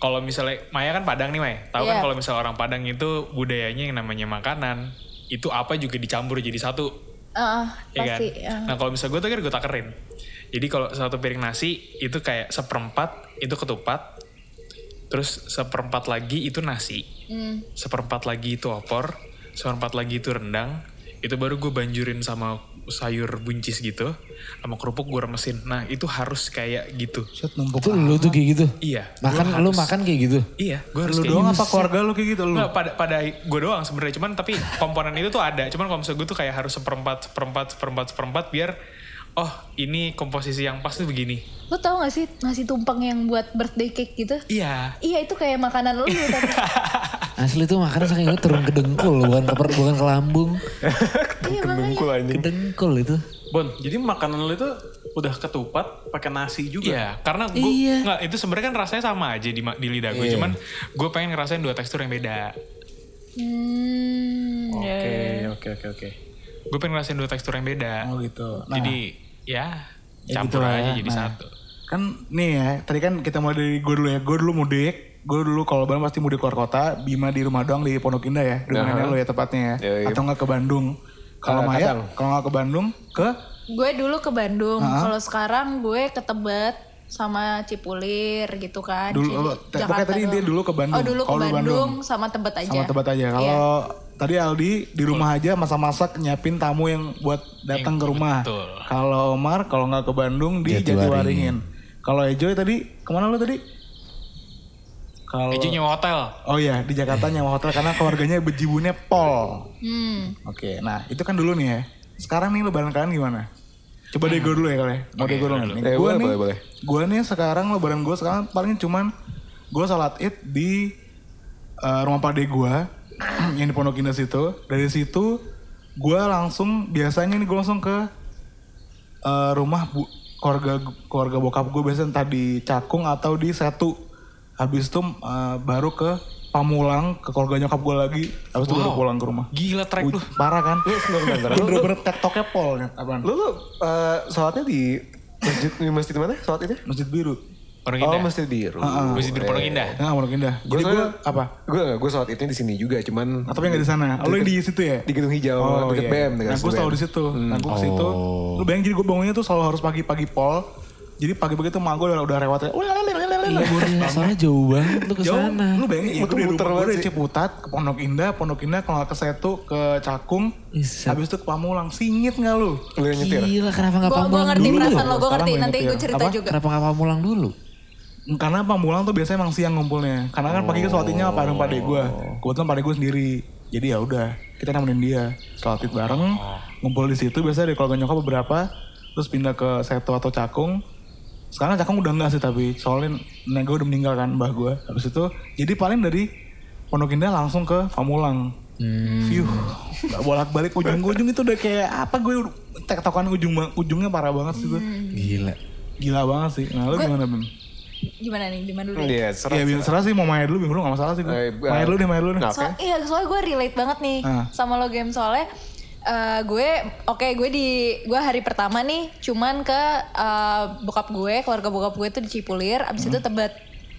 Kalau misalnya Maya kan Padang nih Maya, tahu kan Iya. kalau misalnya orang Padang itu budayanya yang namanya makanan itu apa juga dicampur jadi satu, Ah, ya kan? pasti ah. Nah kalau misalnya gue tuh kan gue takerin. Jadi kalau satu piring nasi itu kayak seperempat itu ketupat, terus seperempat lagi itu nasi, Hmm. seperempat lagi itu opor, seperempat lagi itu rendang, itu baru gue banjurin sama sayur buncis gitu, sama kerupuk gue remesin. Nah itu harus kayak gitu. Set numpuk. Itu lu tuh kayak gitu. Iya. Makan gua lu harus- makan kayak gitu. Iya, gue harus Lu kayak doang gitu. apa keluarga lu kayak gitu lu? Nggak, pada pada gue doang sebenarnya cuman tapi komponen itu tuh ada cuman kalau misalnya gue tuh kayak harus seperempat seperempat seperempat seperempat biar oh ini komposisi yang pas tuh begini Lo tau gak sih nasi tumpeng yang buat birthday cake gitu? iya Iya itu kayak makanan lu tapi. Asli tuh makan saking itu turun ke dengkul bukan ke bukan ke lambung. iya makanya. Dengkul Ke anjing. dengkul itu. Bon jadi makanan lu itu udah ketupat pakai nasi juga iya karena gue Iya. nggak itu sebenarnya kan rasanya sama aja di, di lidah gue Iya. cuman gue pengen ngerasain dua tekstur yang beda Hmm, ya, oke oke oke oke gue pengen ngerasain dua tekstur yang beda Oh gitu. Nah, jadi ya ya campur gitu aja ya. jadi Nah, satu Kan nih ya, tadi kan kita mulai dari gue dulu ya. Gue dulu mudik. Gue dulu kalau Lebaran pasti mudik keluar kota. Bima di rumah doang di Pondok Indah ya. Di rumah nenek lo ya tepatnya ya. Iya. Atau nggak ke Bandung. Kalau Maya, kalau nggak ke Bandung, ke Gue dulu ke Bandung. Kalau sekarang gue ke Tebet sama Cipulir gitu kan. Dulu, Jadi oh, te- pokoknya tadi dia doang. dulu ke Bandung. Oh dulu ke lu Bandung, Bandung. sama Tebet aja. sama Tebet aja. Kalau tadi Aldi di rumah aja masak-masak nyiapin tamu yang buat datang ke rumah. betul. Kalau Omar kalau nggak ke Bandung di Jatiwaringin. Kalau Ejoy tadi ke mana lu tadi? Kalau Ejo nyewa hotel Oh iya di Jakarta nyawa hotel karena keluarganya bejibunnya pol. Hmm. Oke, nah itu kan dulu nih ya. Sekarang nih lebaran kalian gimana? Coba deh gue dulu ya kali. ya. Deh gue dulu. nih. Eh, Gue boleh, nih, boleh, boleh. gue nih sekarang lebaran gue sekarang paling cuman gue salat id di eh, rumah pade gue yang di Pondok Indah situ. Dari situ gue langsung biasanya nih gue langsung ke eh, rumah bu, keluarga keluarga bokap gue biasanya entah di Cakung atau di Setu. Habis itu eh, baru ke Pamulang ke keluarga nyokap gue lagi. Habis itu baru pulang ke rumah. gila track lu parah kan? Lu bener-bener tektoknya pol ya, apaan? Lu lu eh, sholatnya di masjid di masjid mana? Sholat itu? Masjid biru. Pondok Oh Indah masjid biru. Masjid di Pondok Indah Ya, Pondok Indah. Gue Jadi gue apa? Gue gue sholat itu di sini juga, cuman Ah, Tapi nggak di sana. Lu yang di situ ya? di gedung hijau deket iya. BM. dekat Nah, gue selalu di situ. Nah, gue ke situ. Lu bayangin jadi gue bangunnya tuh selalu harus pagi-pagi pol. Jadi pagi-pagi tuh mak gue udah, udah lewat. Iya gue soalnya jauh banget lu ke Jauh, sana. lu bayangin ya, gue gue banget dari sih. Ciputat ke Pondok Indah, Pondok Indah kalau nggak ke Setu, ke Cakung, Iset. habis itu ke Pamulang. Singit nggak lu? Lu yang nyetir. Gila kenapa gak Gue gua pamulang ngerti dulu? perasaan lo, gue ngerti. gue Nanti gue cerita Apa? juga. Kenapa gak pamulang dulu? Karena Pamulang tuh biasanya emang siang ngumpulnya. Karena kan pagi ke sholatnya sama bareng pade gue. Kebetulan pade gue sendiri. Jadi ya udah, kita nemenin dia. Sholat bareng, ngumpul di situ. Biasanya dari keluarga nyokap beberapa, terus pindah ke Seto atau Cakung. Sekarang Cakung udah enggak sih tapi soalnya nenek gue udah meninggal kan mbah gue. Habis itu, jadi paling dari Pondok Indah langsung ke Pamulang. View, bolak balik ujung ujung itu udah kayak apa gue tektokan ujung ujungnya parah banget sih gue. Gila. Gila banget sih. Nah lu gimana Bim? Gimana nih? Gimana dulu? Iya, serah. Iya Bim, serah sih mau main dulu Bim, lu gak masalah sih gue. Eh, Main dulu deh, main dulu deh. So, Oke. iya, soalnya gue relate banget nih Ah. sama lo game soalnya eh, gue oke gue di gue hari pertama nih cuman ke eh, bokap gue keluarga bokap gue tuh di Cipulir abis itu tebet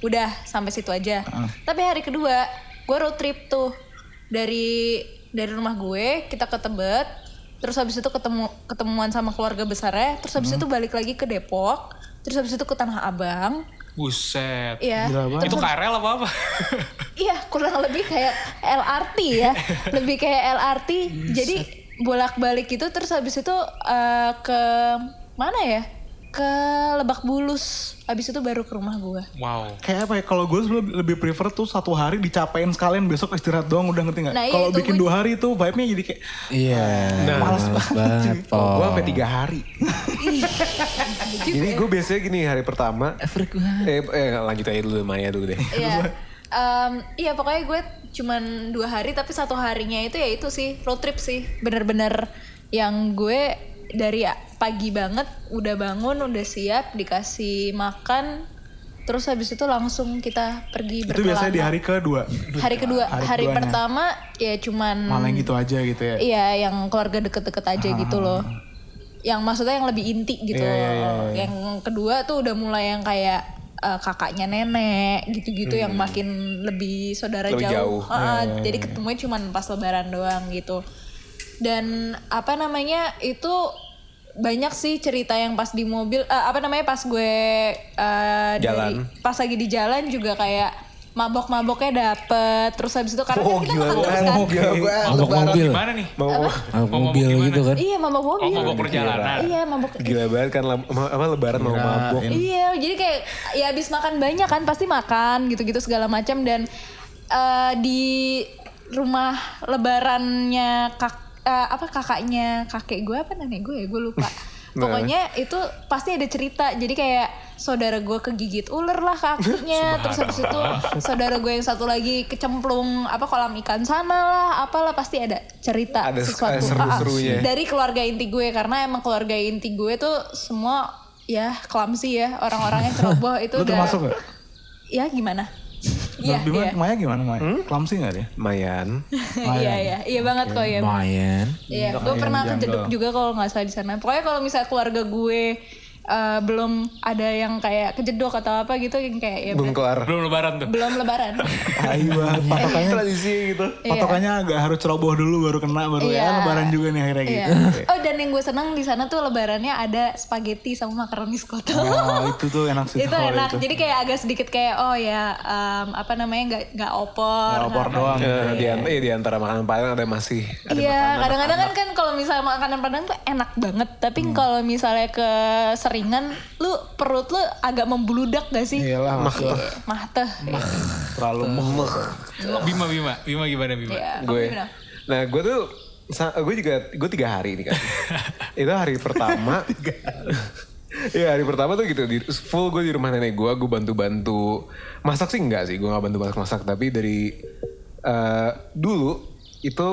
udah sampai situ aja tapi hari kedua gue road trip tuh dari dari rumah gue kita ke Tebet terus habis itu ketemu ketemuan sama keluarga besarnya terus habis itu balik lagi ke Depok terus habis itu ke Tanah Abang Buset. Iya. Itu KRL apa apa? Iya, kurang lebih kayak LRT ya. lebih kayak LRT. Jadi bolak-balik itu terus habis itu eh, ke mana ya? Ke Lebak Bulus. Habis itu baru ke rumah gua. wow. Kayak apa ya, kalau gue lebih, lebih prefer tuh satu hari dicapain sekalian besok istirahat doang udah ngerti gak? Nah, iya, kalau itu bikin gue- dua hari tuh vibe-nya jadi kayak Iya. males banget. Po. Gue sampai tiga hari. Jadi gue biasanya gini hari pertama. Eh, eh lanjut aja dulu Maya dulu deh. Iya. Em, iya pokoknya gue cuman dua hari tapi satu harinya itu ya itu sih road trip sih bener-bener yang gue dari pagi banget udah bangun udah siap dikasih makan terus habis itu langsung kita pergi itu biasanya di berkelana. hari kedua. hari kedua Hari hari, keduanya. pertama ya cuman Malah yang gitu aja gitu ya. iya yang keluarga deket-deket aja gitu loh yang maksudnya yang lebih inti gitu Iya, iya, loh. iya, yang kedua tuh udah mulai yang kayak eh, kakaknya nenek gitu-gitu yang makin lebih saudara Lebih jauh, jauh. Ah, jadi ketemunya cuman pas lebaran doang gitu dan apa namanya itu banyak sih cerita yang pas di mobil eh, apa namanya pas gue dari Jalan. pas lagi di jalan juga kayak mabok-maboknya dapet terus habis itu karena Oh kan kita gila makan terus kan Gila banget. Mabok mobil. Gimana nih? Mau Mabok mobil gitu kan. iya mabok mobil Oh, mabok perjalanan. iya mabok gila banget kan apa lebaran mau mabok. Iya, jadi kayak ya habis makan banyak kan pasti makan gitu-gitu segala macam dan eh, di rumah lebarannya kak eh, apa kakaknya kakek gue apa nenek gue ya gue lupa. Pokoknya itu pasti ada cerita. Jadi kayak saudara gue kegigit ular lah kakinya, terus habis itu saudara gue yang satu lagi kecemplung apa kolam ikan sana lah, apalah pasti ada cerita Ada- sesuatu seru-serunya. Ah, ah. dari keluarga inti gue karena emang keluarga inti gue tuh semua ya clumsy ya orang-orangnya ceroboh itu Lu udah termasuk gak? ya gimana Iya, Bima, iya. Maya gimana Maya? Clumsy gak dia? Mayan. Iya, iya, iya banget kok ya. Lumayan. Iya, gue pernah kejeduk juga kalau nggak salah di sana. Pokoknya kalau misalnya keluarga gue eh, belum ada yang kayak kejedok atau apa gitu yang kayak ya Belum kelar. Belum lebaran tuh. belum lebaran. Ayo banget. Patokannya, Tradisi gitu. patokannya agak harus ceroboh dulu baru kena baru ya Iya. lebaran juga nih akhirnya Iya. gitu. Oh dan yang gue senang di sana tuh lebarannya ada spaghetti sama makaroni skoto. Oh itu tuh enak sih. itu enak. itu. Jadi kayak agak sedikit kayak oh ya em, apa namanya nggak nggak opor. Ya, opor nggak- doang. Eh, di, eh, di antara makanan Padang ada masih ada Iya, kadang-kadang kan kan kalau misalnya makanan Padang tuh enak banget, tapi Hmm. kalau misalnya keseringan, lu perut lu agak membludak gak sih? Iyalah maksud Mah teh. terlalu Bima, Bima. Bima gimana Bima? Kamu gue. Nah gue tuh gue juga gue tiga hari nih kan. itu hari pertama. Iya hari pertama tuh gitu di, full gue di rumah nenek gue gue bantu-bantu masak sih enggak sih gue nggak bantu masak masak tapi dari eh, dulu itu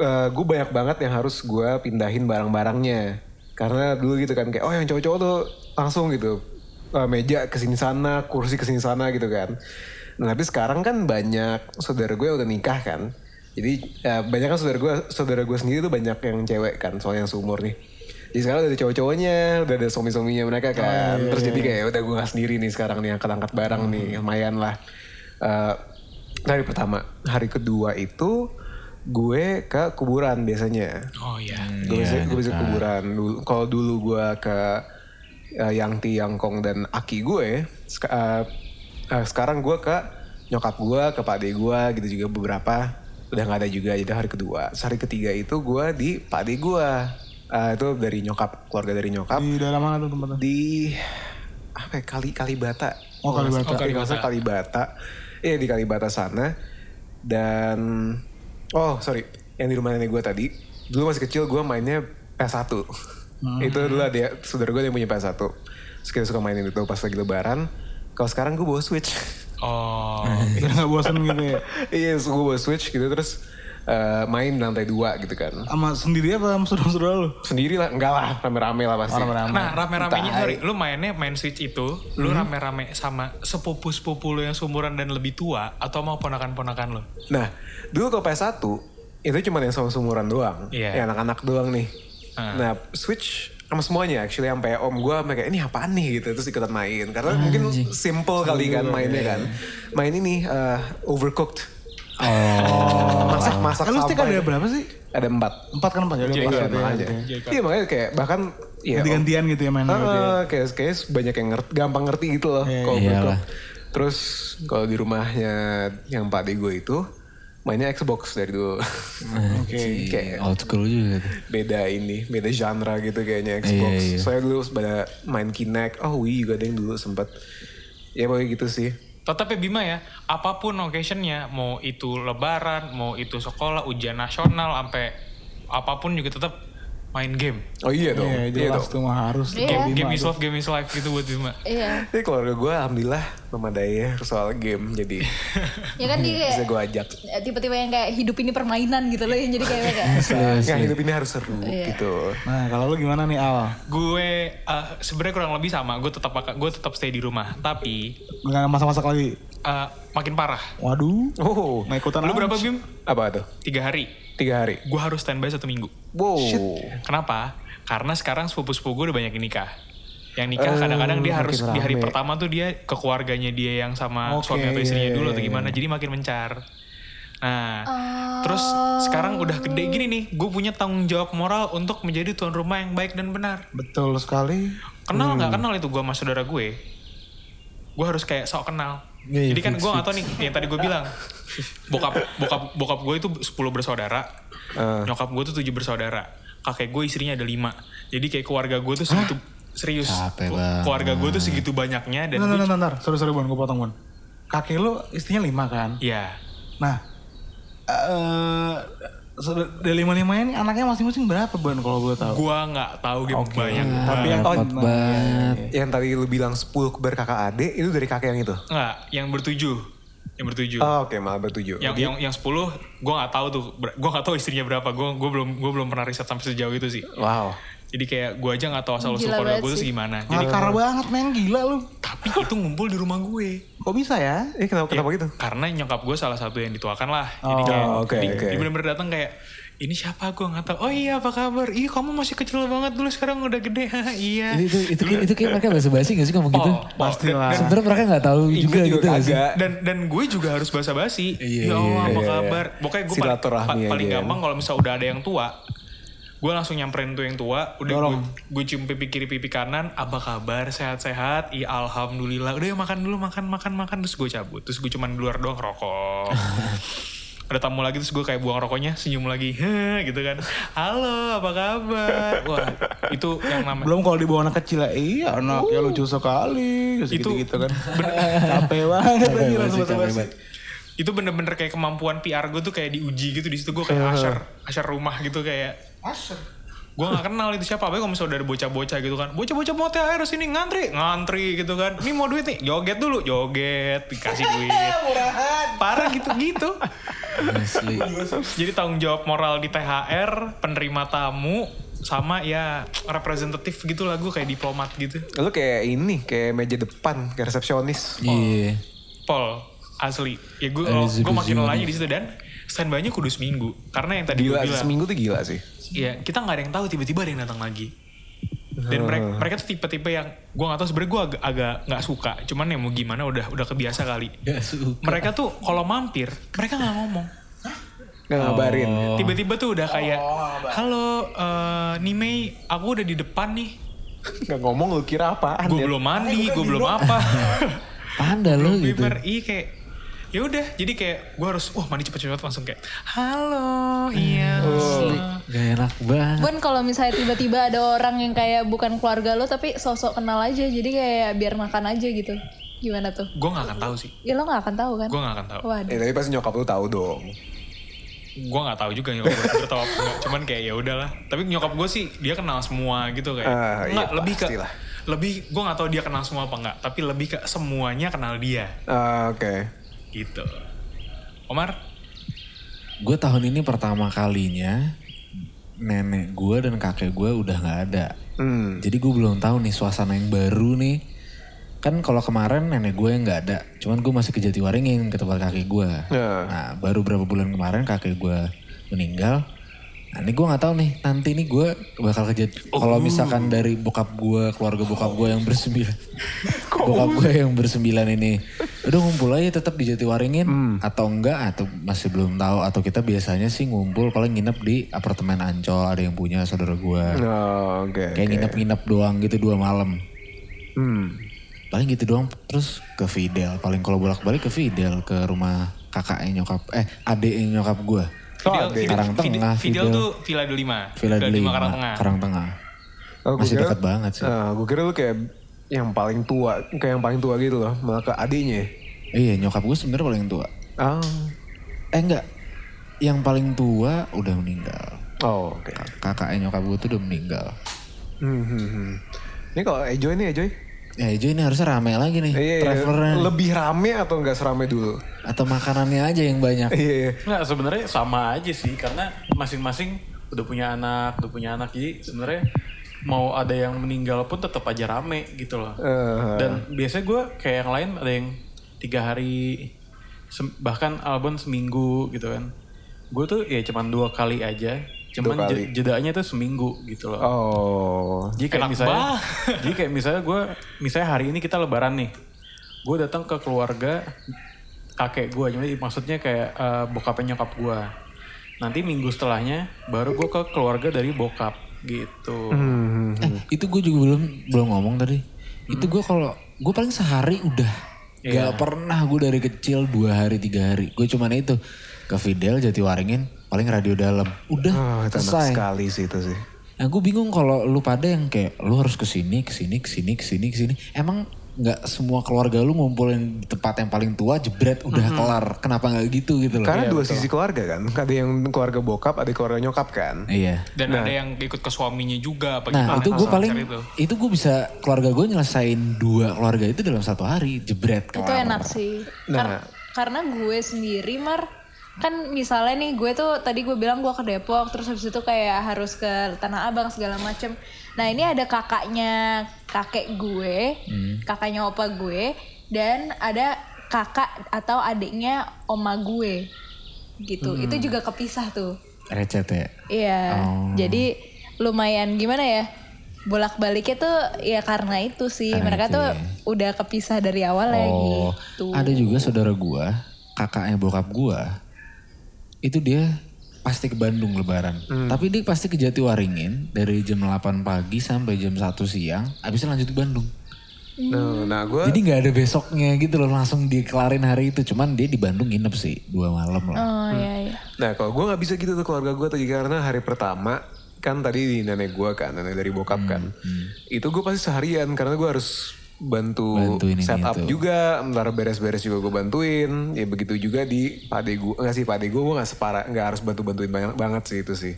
eh, gue banyak banget yang harus gue pindahin barang-barangnya karena dulu gitu kan kayak oh yang cowok-cowok tuh langsung gitu eh, meja ke sini sana kursi ke sini sana gitu kan. Nah tapi sekarang kan banyak saudara gue udah nikah kan. Jadi eh, banyak kan saudara gue saudara gue sendiri tuh banyak yang cewek kan soalnya yang seumur nih. Jadi sekarang udah ada cowok-cowoknya, udah ada suami-suaminya mereka kan. Terus jadi kayak udah gue gak sendiri nih sekarang nih angkat-angkat barang nih, lumayan lah. Eh, hari pertama, hari kedua itu gue ke kuburan biasanya. Oh iya. Gue bisa, gue bisa ke kuburan. Dulu, kalau dulu gue ke eh, Yangti, Yangkong dan Aki gue, seka- eh, eh, sekarang gue ke nyokap gue, ke pade gue gitu juga beberapa udah nggak ada juga. Jadi hari kedua, Terus hari ketiga itu gue di pade gue. Eh, itu dari nyokap, keluarga dari nyokap di daerah mana tuh tempatnya? di apa ya, kali Kalibata. Oh, Kalibata. Oh, Kalibata. Kalibata. Iya di Kalibata sana. Dan oh sorry, yang di rumah nenek gue tadi. Dulu masih kecil gue mainnya PS1. Itu dulu ada saudara gue yang punya PS1. Terus kita suka mainin itu pas lagi lebaran. Kalau sekarang gue bawa Switch. Oh. Biar gak bosan gitu ya. Iya, so gue bawa Switch gitu terus eh, main di lantai dua gitu kan. Sama sendiri apa sama saudara-saudara lu? Sendiri lah, enggak lah, rame-rame lah pasti. Rame-rame. Nah rame-ramenya sorry, lu mainnya main Switch itu, lu rame-rame sama sepupu-sepupu lu yang seumuran dan lebih tua atau mau ponakan-ponakan lu? Nah, dulu kalau PS1 itu cuma yang sama sumuran doang. Iya. Ya anak-anak doang nih. Ah. Nah, Switch sama semuanya actually sampai om gue sampai kayak ini apaan nih gitu terus ikutan main karena mungkin simple kali kan mainnya kan main ini eh, overcooked oh masak masak Kan lu stick sampai- ada berapa sih? ada empat Empat kan empat ya? Iya, empat makanya. gitu ya. Iya makanya kayak bahkan ya Ganti-gantian gitu ya mainnya. ya. Ah, kayak kayak banyak yang ngerti, gampang ngerti gitu loh Iya, kalau iyalah. overcooked. Terus kalau di rumahnya yang Pak gue itu mainnya Xbox dari dulu. Oke. kayak Old school juga tuh. beda ini, beda genre gitu kayaknya Xbox. Iya, iya. Soalnya dulu pada main Kinect, oh Wii juga ada yang dulu sempet. Ya pokoknya gitu sih. Tetap ya Bima ya, apa pun occasionnya, mau itu lebaran, mau itu sekolah, ujian nasional, sampai apa pun juga tetap main game. Oh iya dong. Iya, iya jelas dong. tuh mah harus. Iya. Game, game is love, game is life gitu buat Bima. Iya. Tapi keluarga gue alhamdulillah memadai ya soal game. Jadi Ya kan dia bisa gue ajak. tiba-tiba yang kayak hidup ini permainan gitu loh yang jadi kayak kayak Nggak hidup ini harus seru Iya. gitu. Nah kalau lu gimana nih Al? Gue eh, sebenarnya kurang lebih sama, gue tetap gue tetap stay di rumah, tapi Nggak masak-masak lagi? eh, makin parah. Waduh. Oh, Nggak ikutan Lu berapa Bim? apa tuh? Tiga hari. Tiga hari. Gue harus standby satu minggu. Wow. Kenapa? Karena sekarang sepupu-sepupu gue udah banyak yang nikah. Yang nikah Eh, kadang-kadang dia makin harus di hari rame. pertama tuh dia ke keluarganya dia yang sama Oke, suami atau istrinya iya, dulu iya, atau gimana. Jadi makin mencar. Nah, terus sekarang udah gede gini nih, gue punya tanggung jawab moral untuk menjadi tuan rumah yang baik dan benar. Betul sekali. Kenal Hmm. nggak kenal itu gue sama saudara gue, gue harus kayak sok kenal. Iya, iya, Jadi kan gue gak tau nih, yang tadi gue bilang, bokap bokap bokap gue itu 10 bersaudara, Eh. nyokap gue tuh 7 bersaudara, kakek gue istrinya ada 5. Jadi kayak keluarga gue tuh segitu serius, Capek banget. keluarga gue tuh segitu banyaknya dan Bentar, gue, bentar, bentar. Sorry, sorry, Bon. Gue potong, Bon. Kakek lu istrinya lima kan? ya Nah, eh dari lima-lima ini anaknya masing-masing berapa, Bon, kalau gue tahu? gue nggak tahu game banyak. Tapi yang banget. Yang tadi lu bilang 10 berkakak adik itu dari kakek yang itu? Nggak, yang bertujuh, yang bertujuh. Oh, Oke, malah bertujuh. yang yang yang 10 gue nggak tahu tuh gue nggak tahu istrinya berapa gue gue belum gue belum pernah riset sampai sejauh itu sih Wow. Jadi kayak gue aja nggak tahu asal usul keluarga gue tuh sih. segimana jadi Ngakar banget, men. Gila lu. tapi itu ngumpul di rumah gue Kok bisa ya? Eh kenapa, kenapa gitu? karena nyokap gue salah satu yang dituakan lah jadi Oh, kayak oke, di- oke. dia bener-bener datang kayak ini siapa gue nggak tahu oh iya apa kabar ih kamu masih kecil banget dulu sekarang udah gede iya Itu, itu, itu, kayak- itu kayak mereka bahasa basi gak sih ngomong gitu? Oh, Pasti dan- lah. Sebenernya mereka gak tahu juga Ingat gitu gak dan dan gue juga harus basa-basi. Iya, ya Allah apa iya. kabar? Pokoknya gue paling, paling aja. gampang kalau misal udah ada yang tua, gue langsung nyamperin tuh yang tua, udah gue, gue cium pipi kiri pipi kanan, apa kabar? Sehat-sehat? Iya alhamdulillah. Udah ya makan dulu makan makan makan terus gue cabut. Terus gue cuman di luar doang rokok. ada tamu lagi terus gue kayak buang rokoknya senyum lagi Heh, gitu kan halo apa kabar wah itu yang namanya Belum kalau dibawa anak kecil ya, iya anaknya lucu sekali. Itu- gitu, kan. capek banget lagi langsung capek banget. itu bener-bener kayak kemampuan PR gue tuh kayak diuji gitu di situ gue kayak asher asher rumah gitu kayak gue gak kenal itu siapa apa kalau misalnya udah ada bocah-bocah gitu kan. Bocah-bocah mau THR sini ngantri. Ngantri gitu kan. Ini mau duit nih joget dulu. Joget dikasih duit. Parah gitu gitu. Asli. jadi tanggung jawab moral di THR penerima tamu sama ya representatif gitu lah gue kayak diplomat gitu. Lu kayak ini, kayak meja depan, kayak resepsionis. Iya. Pol asli. Ya gue gue makin nanya di situ dan standby-nya kudu seminggu karena yang tadi gue Gila, bilang seminggu tuh gila sih. Iya, kita nggak ada yang tahu tiba-tiba ada yang datang lagi. Dan mereka, mereka tuh tipe-tipe yang gue nggak tahu sebenarnya gue agak agak nggak suka. Cuman ya mau gimana udah udah kebiasa kali. Gak suka. Mereka tuh kalau mampir mereka nggak ngomong. Nggak ngabarin. Tiba-tiba tuh udah kayak, halo, eh Nimei, aku udah di depan nih. Nggak ngomong lu kira apaan Gue belum mandi, gue belum apa. Panda lo belum gitu. Iya kayak, ya udah. Jadi kayak gue harus, wah mandi cepet-cepet langsung kayak, halo, iya. Asli. Gak enak banget. Bun kalau misalnya tiba-tiba ada orang yang kayak bukan keluarga lo tapi sosok kenal aja jadi kayak biar makan aja gitu. Gimana tuh? Gue gak akan tahu sih. Ya lo gak akan tahu kan? Gue gak akan tahu. Waduh. Eh tapi pasti nyokap lu tahu dong. gue nggak tahu juga nyokap gue tahu apa enggak cuman kayak ya udahlah tapi nyokap gue sih dia kenal semua gitu kayak iya, nggak lebih ke lebih gue nggak tahu dia kenal semua apa nggak tapi lebih ke semuanya kenal dia Ah, Oke. Gitu Omar Gue tahun ini pertama kalinya nenek gue dan kakek gue udah nggak ada. Hmm. Jadi gue belum tahu nih suasana yang baru nih. Kan kalau kemarin nenek gue yang nggak ada, cuman gue masih ke Jatiwaringin ke tempat kakek gue. Ya. Nah baru berapa bulan kemarin kakek gue meninggal. Nah ini gue nggak tahu nih nanti nih gue bakal ke Jati. Kalau misalkan dari bokap gue, keluarga bokap gue yang bersembilan, bokap gue yang bersembilan ini, udah ngumpul aja tetap di Jatiwaringin atau enggak atau masih belum tahu atau kita biasanya sih ngumpul paling nginep di apartemen Ancol ada yang punya saudara gue. Oh, Oke. Kayak nginep-nginep doang gitu dua malam. Hmm. Paling gitu doang terus ke Fidel. Paling kalau bolak-balik ke Fidel ke rumah kakaknya nyokap eh adeknya nyokap gue. Fidel. Fidel, Karang Fidel, Tengah, Fidel Fidel. tuh Villa Delima. Villa Delima, Karang Tengah. Karang Tengah. Oh, Masih kira- dekat banget sih. Ah, gue kira lu kayak yang paling tua, kayak yang paling tua gitu loh, malah ke adiknya. Iya nyokap gue sebenarnya paling tua. Ah. Eh enggak. Yang paling tua udah meninggal. Oh, oke. Kakaknya nyokap gue tuh udah meninggal. Hmm, hmm, hmm. Ini kalau Ejoy nih Ejoy. Ya Jo ini harusnya rame lagi nih. Iya, iya. Travelernya. lebih rame atau nggak serame dulu? Atau makanannya aja yang banyak. Iya, iya. Nggak sebenarnya sama aja sih karena masing-masing udah punya anak, udah punya anak jadi sebenarnya mau ada yang meninggal pun tetap aja rame gitu loh. Eh, Dan biasanya gue kayak yang lain ada yang tiga hari bahkan Albon seminggu gitu kan. Gue tuh ya cuman dua kali aja. Cuman jedanya tuh seminggu gitu loh. oh. Jadi kayak Enak misalnya, jadi kayak misalnya gue, misalnya hari ini kita lebaran nih, gue datang ke keluarga kakek gue, jadi maksudnya kayak eh, bokapnya nyokap gue. Nanti minggu setelahnya baru gue ke keluarga dari bokap gitu. Hmm. Eh, itu gue juga belum belum ngomong tadi. Itu gue kalau gue paling sehari udah Iya. gak pernah gue dari kecil dua hari tiga hari. Gue cuman itu ke Fidel Jatiwaringin paling radio dalam. Udah Oh, selesai. sekali sih itu sih. Nah gue bingung kalau lu pada yang kayak lu harus ke sini ke sini ke sini ke sini ke sini. Emang nggak semua keluarga lu ngumpulin di tempat yang paling tua jebret udah kelar. Kenapa nggak gitu gitu loh? Karena dua sisi keluarga kan. Ada yang keluarga bokap, ada keluarga nyokap kan. Iya. Dan ada yang ikut ke suaminya juga apa Nah gimana itu gue paling itu. itu gue bisa keluarga gue nyelesain dua keluarga itu dalam satu hari jebret Itu kelar. enak sih. Nah. Kar- karena gue sendiri Mar kan misalnya nih gue tuh tadi gue bilang gue ke Depok terus habis itu kayak harus ke Tanah Abang segala macem. Nah ini ada kakaknya kakek gue, kakaknya opa gue dan ada kakak atau adiknya oma gue gitu. Itu juga kepisah tuh. Recet ya. Iya. Oh. Jadi lumayan gimana ya? Bolak-baliknya tuh ya karena itu sih. Karena Mereka itu tuh ya. udah kepisah dari awal ya Oh, gitu. ada juga saudara gua, kakaknya bokap gua. Itu dia pasti ke Bandung lebaran. Hmm. Tapi dia pasti ke Jatiwaringin dari jam 8 pagi sampai jam 1 siang, habisnya lanjut ke Bandung. Nah, nah gue Jadi nggak ada besoknya gitu loh, langsung dikelarin hari itu. Cuman dia di Bandung nginep sih, dua malam lah. Oh iya iya. Nah kalau gue nggak bisa gitu tuh keluarga gue tadi karena hari pertama kan tadi di nenek gue kan nenek dari bokap kan itu gue pasti seharian karena gue harus bantu Bantuin ini setup itu. juga ntar beres-beres juga gue bantuin ya begitu juga di pade gue nggak sih pade gue gue nggak separah nggak harus bantu bantuin banyak banget sih itu sih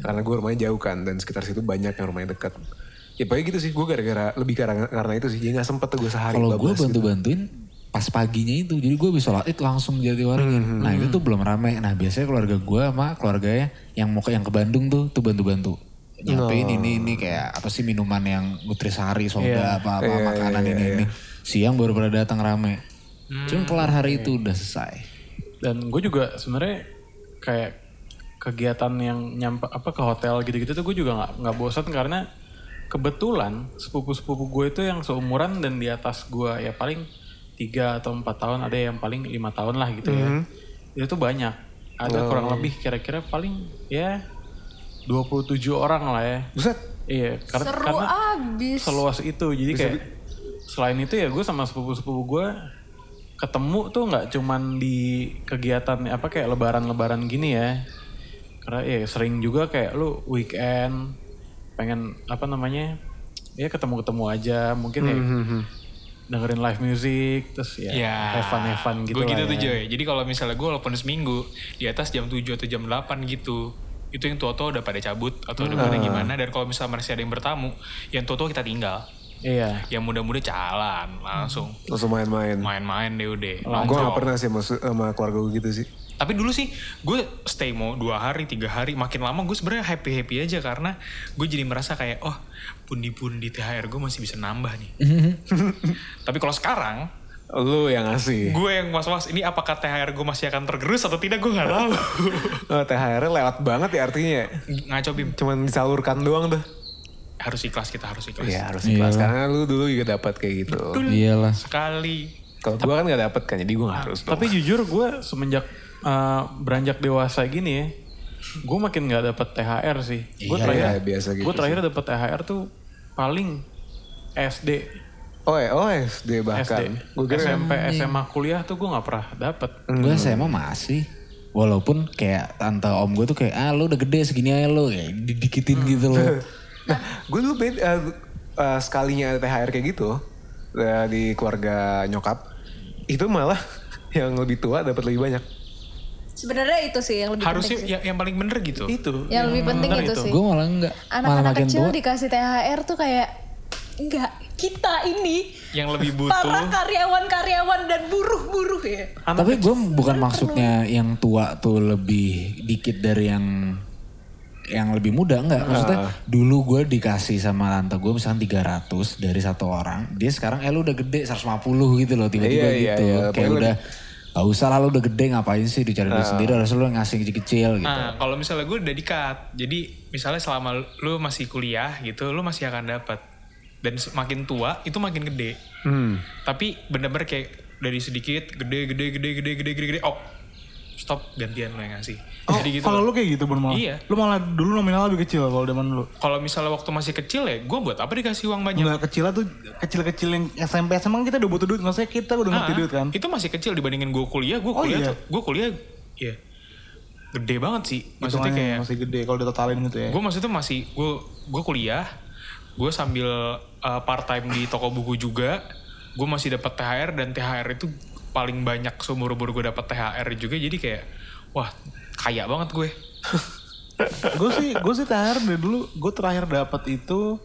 karena gue rumahnya jauh kan dan sekitar situ banyak yang rumahnya dekat ya pokoknya gitu sih gue gara-gara lebih karena karena itu sih jadi nggak sempet tuh gue sehari Kalau gue gitu. bantu-bantuin pas paginya itu, jadi gue bisa sholat id langsung jadi waringin. Nah itu tuh belum rame. Nah biasanya keluarga gue sama keluarganya yang mau ke yang ke Bandung tuh, tuh bantu-bantu. Nyampein ini ini kayak apa sih minuman yang nutrisari, soda apa apa makanan ini ini. Siang baru pada datang rame. Cuma kelar hari itu udah selesai. Dan gue juga sebenarnya kayak kegiatan yang nyampe apa ke hotel gitu-gitu tuh gue juga nggak nggak bosan karena kebetulan sepupu-sepupu gue itu yang seumuran dan di atas gue ya paling tiga atau empat tahun ada yang paling lima tahun lah gitu ya. Itu tuh banyak. Ada kurang lebih kira-kira paling ya 27 orang lah ya Buset. iya karena Seru karena abis. seluas itu jadi kayak selain itu ya gue sama sepupu-sepupu gue ketemu tuh nggak cuman di kegiatan apa kayak lebaran-lebaran gini ya karena ya sering juga kayak lu weekend pengen apa namanya ya ketemu-ketemu aja mungkin ya dengerin live music terus ya, Ya, have fun have fun gitu Gue gitu lah tuh ya. Joy. Jadi kalau misalnya gue walaupun seminggu di atas jam 7 atau jam 8 gitu. Itu yang tua-tua udah pada cabut atau udah pada gimana. Dan kalau misalnya masih ada yang bertamu, yang tua-tua kita tinggal. Iya. Yang muda-muda jalan langsung Langsung main-main. main-main deh udah. Gue gak pernah sih sama, sama keluarga gue gitu sih. Tapi dulu sih gue stay mau dua hari, tiga hari. Makin lama gue sebenarnya happy happy aja karena gue jadi merasa kayak oh pundi-pundi THR gue masih bisa nambah nih. Tapi kalau sekarang Lu yang ngasih. gue yang was-was ini apakah THR gue masih akan tergerus atau tidak gue nggak tahu. Oh, THR lewat banget ya artinya. Ngaco bim. Cuman disalurkan doang tuh. Harus ikhlas kita harus ikhlas. Iya harus ikhlas. Karena lu dulu juga dapat kayak gitu. Iyalah. Sekali. Kalau gue kan gak dapet kan, jadi gue gak harus. dong. Tapi jujur gue semenjak eh, beranjak dewasa gini ya, gue makin nggak dapet THR sih. Gue Iya, terakhir, iya, biasa gitu gue terakhir dapet THR tuh paling SD, Oh, eh, oh SD SD, bahkan. Gue kira SMP, SMA, kuliah tuh gue nggak pernah dapet. Gue SMA masih. Walaupun kayak tante om gue tuh kayak ah lu udah gede segini aja lu kayak didikitin gitu loh. Nah, gue dulu beda, eh, eh, sekalinya THR kayak gitu eh, di keluarga nyokap, itu malah yang lebih tua dapat lebih banyak. Sebenarnya itu sih yang lebih Harusnya penting sih. yang, yang paling bener gitu. Itu. Yang lebih penting bener itu sih. gue malah enggak. Anak-anak kecil tua. dikasih THR tuh kayak enggak kita ini Yang lebih para butuh. karyawan-karyawan dan buruh-buruh ya. Tapi gue bukan maksudnya yang tua tuh lebih dikit dari yang yang lebih muda enggak maksudnya dulu gue dikasih sama tante gue misalnya 300 dari satu orang dia sekarang eh lu udah gede 150 gitu loh tiba-tiba Iya, iya, gitu iya. kayak Pokoknya udah gak usah lah lu udah gede ngapain sih dicari duit sendiri harus lu yang ngasih kecil-kecil gitu Nah, kalau misalnya gue udah di-cut, jadi misalnya selama lu masih kuliah gitu, lu masih akan dapat. Dan semakin tua itu makin gede. Hmm. Tapi bener-bener kayak dari sedikit gede gede gede gede gede gede gede oh stop gantian lo yang ngasih. Oh, Jadi gitu. kalau lu kayak gitu malah. Iya. Lu malah dulu nominal lebih kecil kalau zaman lu. Kalau misalnya waktu masih kecil ya, gue buat apa dikasih uang banyak? Enggak kecil tuh kecil-kecil yang SMP SMA kita udah butuh duit. Maksudnya kita udah ngerti Ah, duit kan. Itu masih kecil dibandingin gue kuliah. Gue Oh, kuliah iya. tuh, gue kuliah ya gede banget sih. Maksudnya kayak masih gede kalau ditotalin gitu ya. gue maksudnya masih gue gue kuliah gue sambil uh, part time di toko buku juga gue masih dapat THR dan THR itu paling banyak seumur umur gue dapat THR juga jadi kayak wah kaya banget gue. Gue sih gue sih terakhir dari dulu. Gue terakhir dapat itu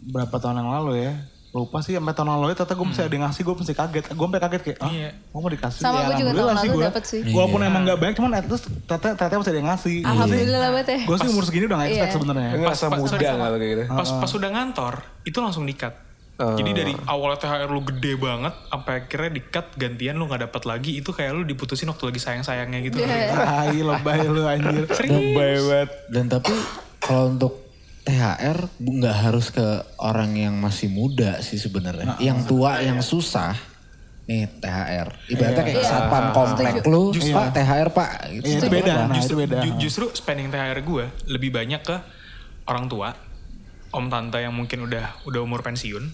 berapa tahun yang lalu ya lupa sih sampai tahun lalu ya ternyata gue mesti ada yang ngasih gue mesti kaget gue sampai kaget kayak ah Iya. gue mau dikasih Sama ya, gue juga tahun lalu gua. dapet sih. walaupun emang gak banyak cuman at least ternyata ternyata mesti ada yang ngasih Alhamdulillah banget ya. gue sih umur segini udah gak expect Iya. sebenarnya Pas- pas- muda gak lo kayak gitu? pas pas udah ngantor itu langsung dikat Oh. jadi dari awalnya THR lu gede banget sampai akhirnya dikat gantian lu nggak dapat lagi itu kayak lu diputusin waktu lagi sayang sayangnya gitu Tai lebay lu anjir serius Dan tapi kalau untuk THR nggak harus ke orang yang masih muda sih sebenarnya. yang tua yang susah nih THR. Ibaratnya kayak satpam komplek lu, Pak THR Pak. Gitu. Iya, itu beda nah itu justru, beda ju- justru spending THR gue lebih banyak ke orang tua, om tante yang mungkin udah udah umur pensiun,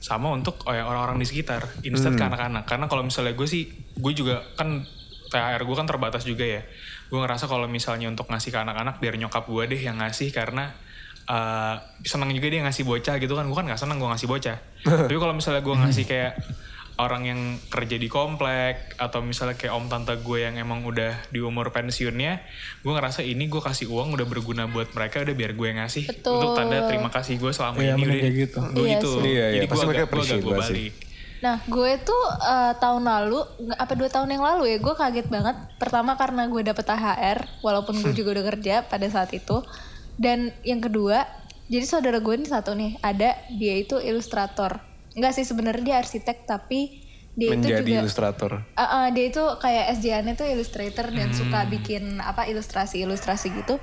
sama untuk oh ya, orang-orang di sekitar, instead ke anak-anak. Karena kalau misalnya gue sih, gue juga kan THR gue kan terbatas juga ya. Gue ngerasa kalau misalnya untuk ngasih ke anak-anak biar nyokap gue deh yang ngasih karena eh seneng juga dia ngasih bocah gitu kan. Gue kan gak seneng gue ngasih bocah. Tapi kalau misalnya gue ngasih kayak orang yang kerja di komplek atau misalnya kayak om tante gue yang emang udah di umur pensiunnya gue ngerasa ini gue kasih uang udah berguna buat mereka udah biar gue yang ngasih Betul. untuk tanda terima kasih gue selama Iya, ini udah kayak gitu. gue Iya gitu sih. Iya, iya, jadi gue pasti mereka agak, gue agak gue balik Nah, gue tuh eh, tahun lalu, apa dua tahun yang lalu ya, gue kaget banget. Pertama karena gue dapet THR, walaupun gue juga udah kerja pada saat itu. Dan yang kedua, jadi saudara gue ini satu nih, ada dia itu ilustrator. Enggak sih sebenarnya dia arsitek, tapi dia itu Menjadi juga ilustrator. Uh, uh, dia itu kayak SJ-nya tuh illustrator dan suka bikin apa ilustrasi-ilustrasi gitu.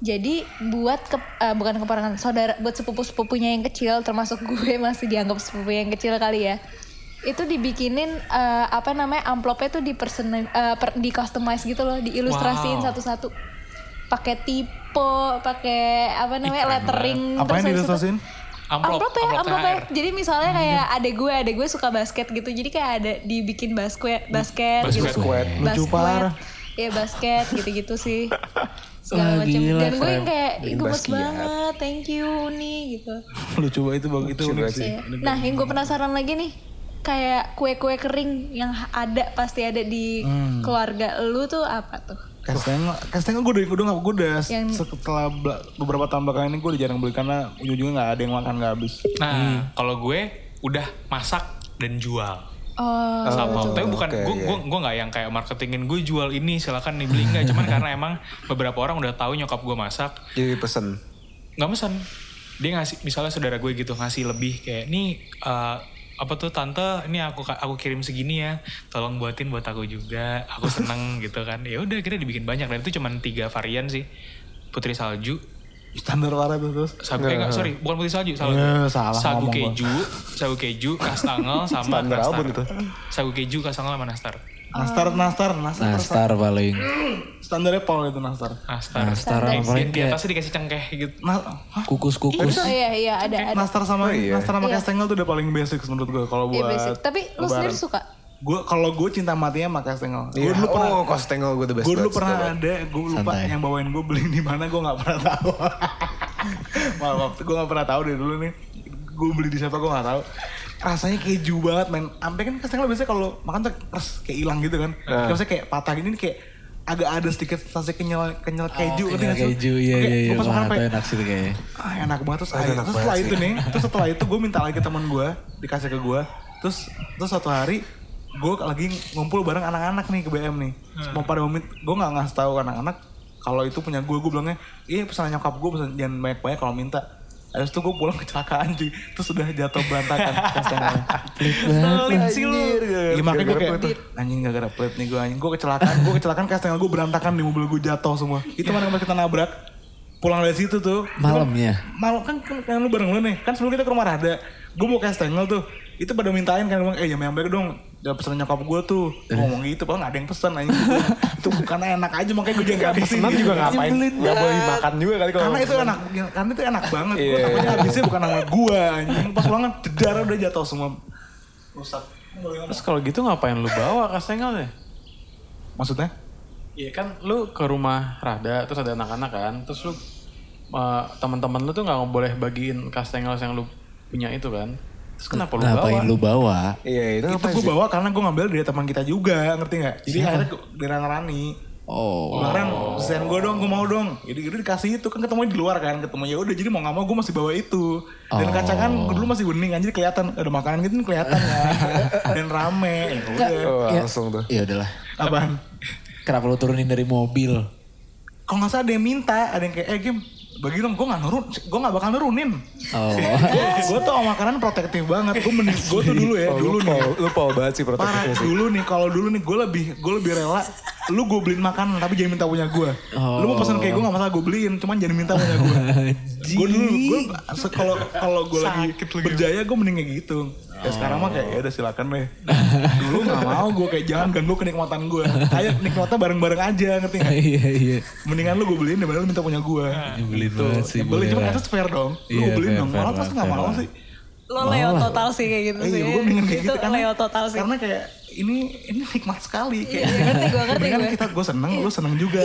Jadi buat ke, uh, bukan keponakan saudara buat sepupu-sepupunya yang kecil termasuk gue masih dianggap sepupu yang kecil kali ya. Itu dibikinin uh, apa namanya amplopnya tuh di person uh, per, di customize gitu loh, diilustrasiin Wow. satu-satu. Pakai tipe, pakai apa namanya lettering apa yang diilustrasiin amplop amplop ya, amplop amplop ya. Jadi misalnya kayak adek gue, adek gue suka basket gitu. Jadi kayak ada dibikin basket, basket, gitu. Basket. Lucu parah. Iya basket gitu-gitu sih. Segala Wah, macam. Dan gue yang kayak gemes basket. banget, thank you nih gitu. lucu banget itu bagus itu unik sih. Nah yang gue penasaran lagi nih, kayak kue-kue kering yang ada pasti ada di Hmm. keluarga lu tuh apa tuh? Kastengel, Kastengel gue udah, gue udah, gue udah Yang- setelah beberapa tahun belakangan ini gue udah jarang beli karena ujung-ujungnya nggak ada yang makan nggak habis. Nah, kalau gue udah masak dan jual. Oh, sama tapi bukan oke, gue iya. gue gue nggak yang kayak marketingin gue jual ini silakan nih beli nggak cuman karena emang beberapa orang udah tahu nyokap gue masak Jadi pesen. nggak pesan dia ngasih misalnya saudara gue gitu ngasih lebih kayak nih eh, apa tuh tante ini aku aku kirim segini ya tolong buatin buat aku juga aku seneng gitu kan. Ya udah kita dibikin banyak dan itu cuman tiga varian sih. Putri salju. Standar parah tuh terus. sagu eh sorry bukan putri salju salah Ya, gue. salah sagu ngomong gua. keju sagu keju kastangel sama Standar nastar sagu keju kastangel sama nastar Nastar, nastar, nastar. Nastar paling. Standarnya Paul itu nastar. nastar, Nastar Eh, paling di, kayak atasnya dikasih cengkeh gitu Nah, kukus-kukus. oh iya iya ada ada. Nastar sama Nastar sama Iya. Kastengel tuh udah paling basic menurut gue kalau Iya buat. basic. Tapi lu sendiri suka? Gue kalau gue cinta matinya sama Kastengel. Gue Iya. dulu pernah oh, Kostengel gue the best. gue dulu pernah ada, gue lupa Santai. yang bawain gue beli di mana gue nggak pernah tahu. maaf, maaf gue nggak pernah tahu dari dulu nih. Gue beli di siapa gue nggak tahu. Rasanya keju banget men. Sampai kan Kastengel biasanya kalau makan tuh keras kayak hilang gitu kan. Nah. Biasanya kayak patah gini nih kayak agak ada sedikit sensasi kenyal kenyal keju ngerti Kenyal keju, iya iya iya. pas makan sampai, enak sih kayaknya. ah enak banget terus, Ah, akhirnya- enak terus banget setelah sih. itu nih terus setelah itu gue minta lagi teman gue dikasih ke gue terus terus suatu hari gue lagi ngumpul bareng anak-anak nih ke BM nih Terus mau pada memit gue nggak ngasih tahu anak-anak kalau itu punya gue gue bilangnya iya pesanan nyokap gue pesan jangan banyak-banyak kalau minta Habis itu gue pulang kecelakaan cuy. Terus udah jatuh berantakan. Kastengel pelit sih lu Iya makanya gue kayak Anjing gak gara plate nih gue anjing. Gue kecelakaan Gue kecelakaan Kastengel gue berantakan di mobil gue jatuh semua. Itu mana kita nabrak Pulang dari situ tuh. Malamnya. malam kan kan, kan lu bareng lu nih. Kan sebelum kita ke rumah Rada gue mau Kastengel tuh itu pada mintain kan bilang eh jam yang baik dong. Udah pesan nyokap gue tuh ngomong gitu padahal gak ada yang pesan anjing. Itu bukan enak aja makanya gue jangan habisin Pesenan juga ngapain? Gak boleh makan juga kali kalau karena itu enak karena itu enak banget. Gue Iya. takutnya habisnya bukan sama gue anjing. Pas pulangan jedar udah jatuh semua rusak. Terus kalau gitu ngapain lu bawa kastengel deh? maksudnya? Iya kan lu ke rumah Rada terus ada anak-anak kan terus lu uh, teman-teman lu tuh nggak boleh bagiin kastengel yang lu punya itu kan terus kenapa lu Ngapain bawa? lu bawa? Iya itu itu gue bawa karena gue ngambil dari teman kita juga ngerti nggak jadi akhirnya gua- dari Rani Oh. Kemarin pesan gue dong, gue mau dong. Jadi gitu dikasih itu kan ketemu di luar kan, ketemu ya udah jadi mau nggak mau gue masih bawa itu. Dan Oh. kaca kan dulu masih bening anjir kelihatan ada makanan gitu kelihatan kan. Dan rame. Ya udah. Oh, langsung tuh. Ya udahlah. Apaan? Kenapa lu turunin dari mobil? Kalau nggak salah ada yang minta, ada yang kayak eh game bagi dong, gue nggak nurun, gue nggak bakal nurunin. Oh. gue tuh makanan protektif banget. Gue mending, gue tuh dulu ya, Oh, dulu lu nih. pol, lu pol banget sih Parah protektifnya sih. dulu nih kalau dulu nih gue lebih gue lebih rela lu gue beliin makanan tapi jangan minta punya gue lu mau pesan kayak gue gak masalah gue beliin cuman jangan minta punya gue gue dulu gue kalau kalau gue lagi berjaya gue mending kayak gitu ya sekarang mah kayak ya udah silakan deh dulu gak mau gue kayak jangan ganggu kenikmatan gue ayo nikmatnya bareng-bareng aja ngerti gak Iya iya. mendingan lu gue beliin daripada lu minta punya gue Nyebelin banget sih. beli boleh. cuma itu fair dong. Lu Iya, gue beliin dong. malah lah, pas gak mau sih Lo Leo total sih kayak gitu sih. Iya, gue mendingan kayak Itu gitu karena Leo total sih. Karena kayak ini ini nikmat sekali kayak. Iya, ngerti gue, ngerti Mendingan gue. kita gue seneng, lu seneng juga.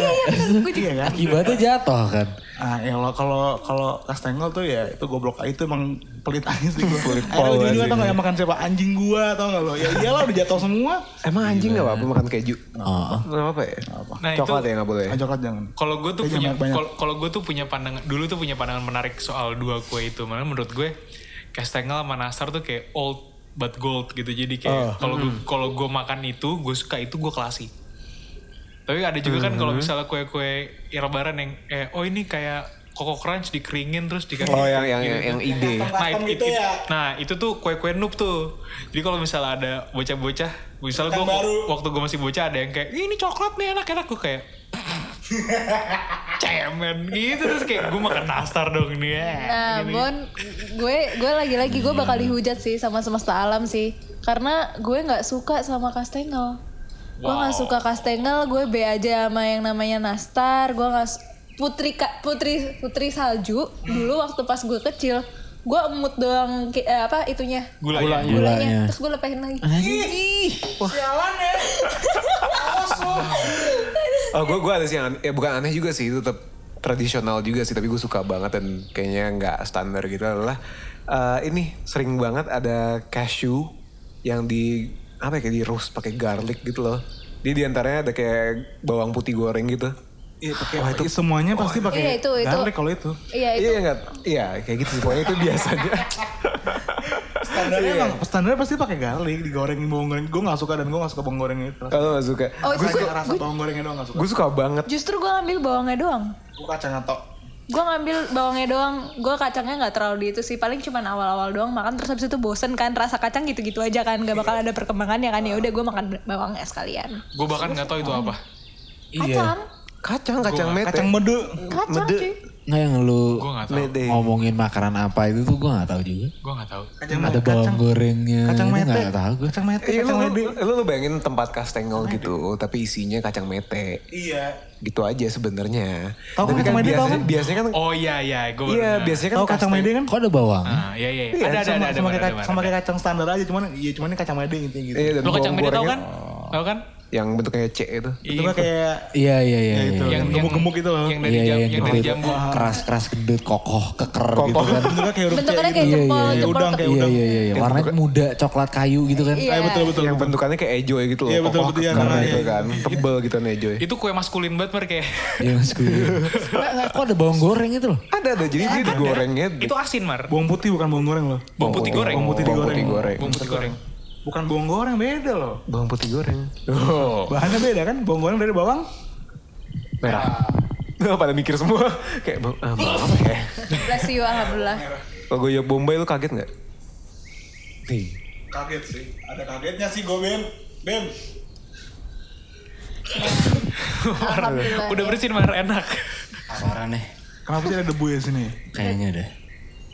Iya kan? Akibatnya jatuh kan. Ah, ya lo kalau kalau kastengel tuh ya itu goblok itu emang pelit aja sih gue. Pelit pol Akhirnya juga sih tau gak yang makan siapa anjing gua tau gak lo? Ya iyalah udah jatuh semua. Emang anjing gak apa-apa makan keju? Oh. Gak apa ya? Nah, Coklat ya gak boleh? Ah, coklat jangan. Kalau gue tuh punya kalau gue tuh punya pandangan dulu tuh punya pandangan menarik soal dua kue itu. Mana menurut gue Kastengel sama Nastar tuh kayak old but gold gitu. Jadi kayak kalau gue kalau gue makan itu, gue suka itu gue klasi. Tapi ada juga kan kalau misalnya kue-kue lebaran yang eh oh ini kayak Coco Crunch dikeringin terus dikasih Oh yang yang yang, yang ide. Nah, Custom it- gitu it- ya. nah itu tuh kue-kue noob tuh. Jadi kalau misalnya ada bocah-bocah, misalnya gue waktu gue masih bocah ada yang kayak ini coklat nih enak-enak gue kayak cemen gitu terus kayak gue makan nastar dong nih ya. Nah, Bon, gue gue lagi-lagi gue bakal dihujat sih sama semesta alam sih. Karena gue nggak suka sama kastengel. Gue nggak suka kastengel, gue B aja sama yang namanya nastar. Gue nggak putri putri putri salju dulu waktu pas gue kecil. Gue emut doang eh, apa itunya Gula Gulanya. Gulanya. terus gue lepehin lagi. Sialan ya. Awas lu. Oh gue gue ada sih yang aneh, ya bukan aneh juga sih itu tetap tradisional juga sih tapi gue suka banget dan kayaknya nggak standar gitu adalah eh, ini sering banget ada cashew yang di apa ya kayak di roast pakai garlic gitu loh Dia di antaranya ada kayak bawang putih goreng gitu. Iya pakai semuanya pasti pakai Iya, itu- itu. garlic kalau itu. Iya itu. Iya enggak? Iya kayak gitu sih. Pokoknya itu biasanya. Standarnya emang standarnya pasti pakai garlic digorengin bawang goreng. Gue gak suka dan gue gak suka bawang goreng itu. Kalau gak suka. Oh, Gue suka rasa bawang gorengnya doang gak suka. Gue suka banget. justru gue ngambil bawangnya doang. Gue kacang atau Gue ngambil bawangnya doang. Gue kacangnya nggak terlalu di itu sih. Paling cuman awal-awal doang makan terus habis itu bosen kan rasa kacang gitu-gitu aja kan. Gak bakal ada perkembangannya kan. Ya udah gue makan bawangnya sekalian. Gue bahkan nggak tahu itu apa. Kacang. Kacang, kacang mete. kacang mede. Kacang Mede. cuy. Nggak yang lu ngomongin makanan apa itu tuh gue nggak tahu juga. Gue nggak tahu. Kacang Ada bawang gorengnya. Kacang mete. Nggak tahu gue. Kacang mete. Iya lu, Kacang lu, lu, lu bayangin tempat kastengel gitu, tapi isinya kacang mete. Iya. Gitu aja sebenarnya. Tahu Tapi kacang kan mede tau biasanya, kan? biasanya kan Oh iya iya. Gue Iya, biasanya kan Tahu kacang mede kan? Kok ada bawang? Ah, iya iya. Iya, Ada ada sama, ada sama, ada, kayak, ada, sama ada. kayak kacang standar aja cuman iya cuman ini kacang mede gitu gitu. Iya, dan Lo kacang bawang mede tau kan? Tahu kan? Yang bentuknya C itu. Itu kan kayak Iya iya iya. Ya, itu. iya. yang gemuk-gemuk itu loh. Yang dari Iya, jam, iya, yang dari jambu. Keras keras gendut kokoh keker gitu kan. bentuknya kayak huruf C Bentukannya gitu. kayak Iya, jempol, iya, iya. jempol. Udang kayak Iya udang. iya iya. Warnanya muda coklat kayu gitu kan. Iya. Betul betul. yang bentukannya kayak ejoy gitu loh. Iya, betul, kokoh, betul, iya, gitu iya. kan. Tebel gitu kan ejoy. Itu kue maskulin banget mer kayak. Iya mas gue. Nggak, nggak, Kok ada bawang goreng itu loh? Ada ada jadi dia digorengnya. Itu asin mar. Bawang putih bukan bawang goreng loh. Bawang putih goreng. Bawang putih Bawang digoreng. putih goreng. Bawang putih goreng. Bukan bawang goreng beda loh. Bawang putih goreng. Oh, Bahannya beda kan? Bawang goreng dari bawang. merah. Nah, pada mikir semua kayak bawang ah, apa ya? Bless you alhamdulillah. Kalau gue ya Bombay lu kaget nggak? Nih. Kaget sih. Ada kagetnya sih gue Ben. Ben. Alhamdulillah. Udah bersin mar enak. Parah nih. Kenapa sih ada debu ya sini? Kayaknya ada.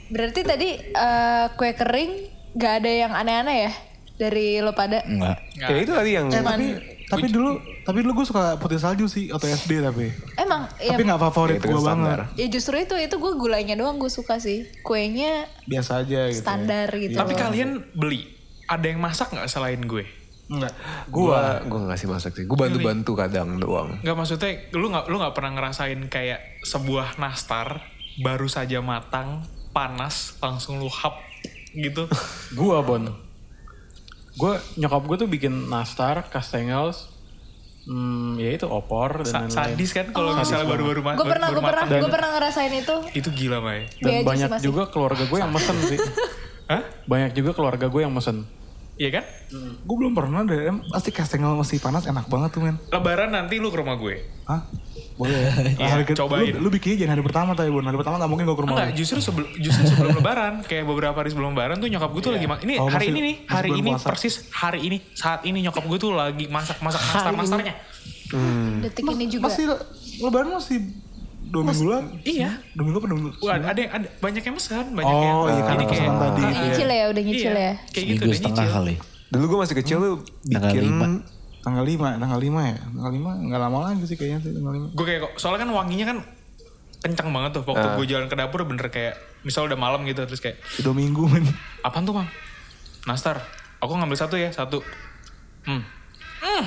Berarti tadi eh, kue kering gak ada yang aneh-aneh ya dari lo pada? Enggak. Ya itu tadi yang Eh tapi tapi dulu tapi dulu gue suka putih salju sih atau SD tapi. Emang ya, Tapi nggak favorit Ya, itu gue kan banget. ya justru itu itu gue gulanya doang gue suka sih. Kuenya Biasa aja gitu. standar gitu. Tapi loh. kalian beli. Ada yang masak nggak selain gue? Enggak. gua gua nggak sih masak sih. Gua bantu-bantu kadang doang. Nggak maksudnya lu nggak lu nggak pernah ngerasain kayak sebuah nastar baru saja matang panas langsung lu hap gitu. Gua Bon. Gue nyokap gue tuh bikin nastar, kastengels, hmm, ya itu opor Sa- dan lain-lain. sadis kan kalau misalnya baru-baru ma- Gue pernah gue pernah gue pernah ngerasain itu. Itu gila Mai. Dan sih banyak juga keluarga gue yang mesen sih. Hah? Banyak juga keluarga gue yang mesen. Iya kan? Gue belum pernah deh. Pasti kastengel masih panas enak banget tuh men. Lebaran nanti lu ke rumah gue. Hah? Boleh ya. Ke- cobain. Lu, lu bikinnya jangan hari pertama tapi Bon. Hari pertama gak mungkin gue ke rumah. Enggak, lu. justru sebelum justru sebelum lebaran, kayak beberapa hari sebelum lebaran tuh nyokap gue tuh lagi ma- ini Oh, hari masih- ini nih, hari ini puasa. persis hari ini saat ini nyokap gue tuh lagi masak-masak nastar-nastarnya. Detik ini juga. Masih lebaran masih dua minggu lagi. Iya. Dua minggu apa dua minggu? Wah, ada yang ada banyak yang pesan, banyak Oh, yang iya, karena ini kayak pesanan tadi. Udah nyicil ya, udah nyicil iya, ya. Kayak gitu Seminggu udah setengah nyicil. kali. Dulu gue masih kecil tuh Tanggal bikin lima. Tanggal 5, tanggal 5 ya? Tanggal 5 gak lama lagi sih kayaknya sih tanggal 5. Gue kayak kok- soalnya kan wanginya kan kencang banget tuh waktu gue jalan ke dapur bener kayak misal udah malam gitu terus kayak Dua minggu men. apaan tuh mam? Nastar. Aku ngambil satu ya satu. Hmm. Hmm.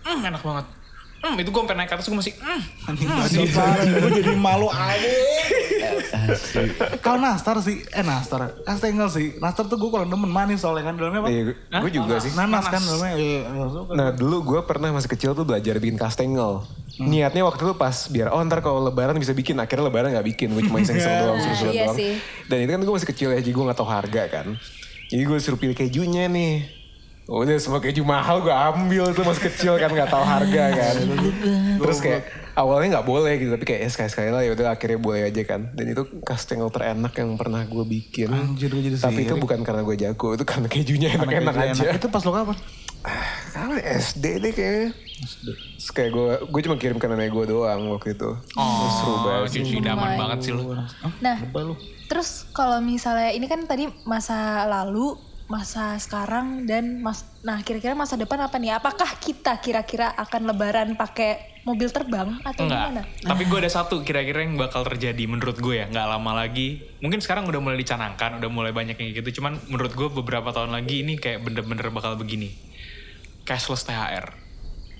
Hmm, enak banget. Hmm, itu gue sampai naik ke atas gue masih hmm. Anjing masih parah. Gue jadi malu aja. Kalau nastar sih, eh nastar. Kastengel sih. Nastar tuh gue kalau demen manis soalnya kan dalamnya apa? Iya, gue juga sih. Nanas kan dalamnya. Iya, gak suka. Nah dulu gue pernah masih kecil tuh belajar bikin kastengel. Niatnya waktu itu pas biar oh ntar kalau lebaran bisa bikin. Akhirnya lebaran gak bikin. Gue cuma iseng-iseng doang, suruh-suruh Iya doang. sih. Dan itu kan gue masih kecil ya, jadi gue gak tahu harga kan. Jadi gue suruh pilih kejunya nih. Udah semua keju mahal gue ambil tuh masih kecil kan gak tahu harga kan. Terus kayak awalnya nggak boleh gitu tapi kayak ya sekali-sekali lah ya udah akhirnya boleh aja kan. Dan itu kastengel terenak yang pernah gue bikin. Anjir, gue jadi tapi itu bukan karena gue jago, itu karena kejunya enak-enak aja. enak. Itu pas lo kapan? Kapan SD deh kayaknya. Terus kayak gue, gue cuma kirim ke nenek gue doang waktu itu. Terus seru Oh, banget sih. cuci idaman banget sih lu. Nah, terus kalau misalnya ini kan tadi masa lalu, masa sekarang dan mas nah kira-kira masa depan apa nih? Apakah kita kira-kira akan lebaran pakai mobil terbang atau gimana? Enggak. Tapi gue ada satu kira-kira yang bakal terjadi menurut gue ya. Nggak lama lagi. Mungkin sekarang udah mulai dicanangkan. Udah mulai banyak yang gitu. Cuman menurut gue beberapa tahun lagi ini kayak bener-bener bakal begini. Cashless THR.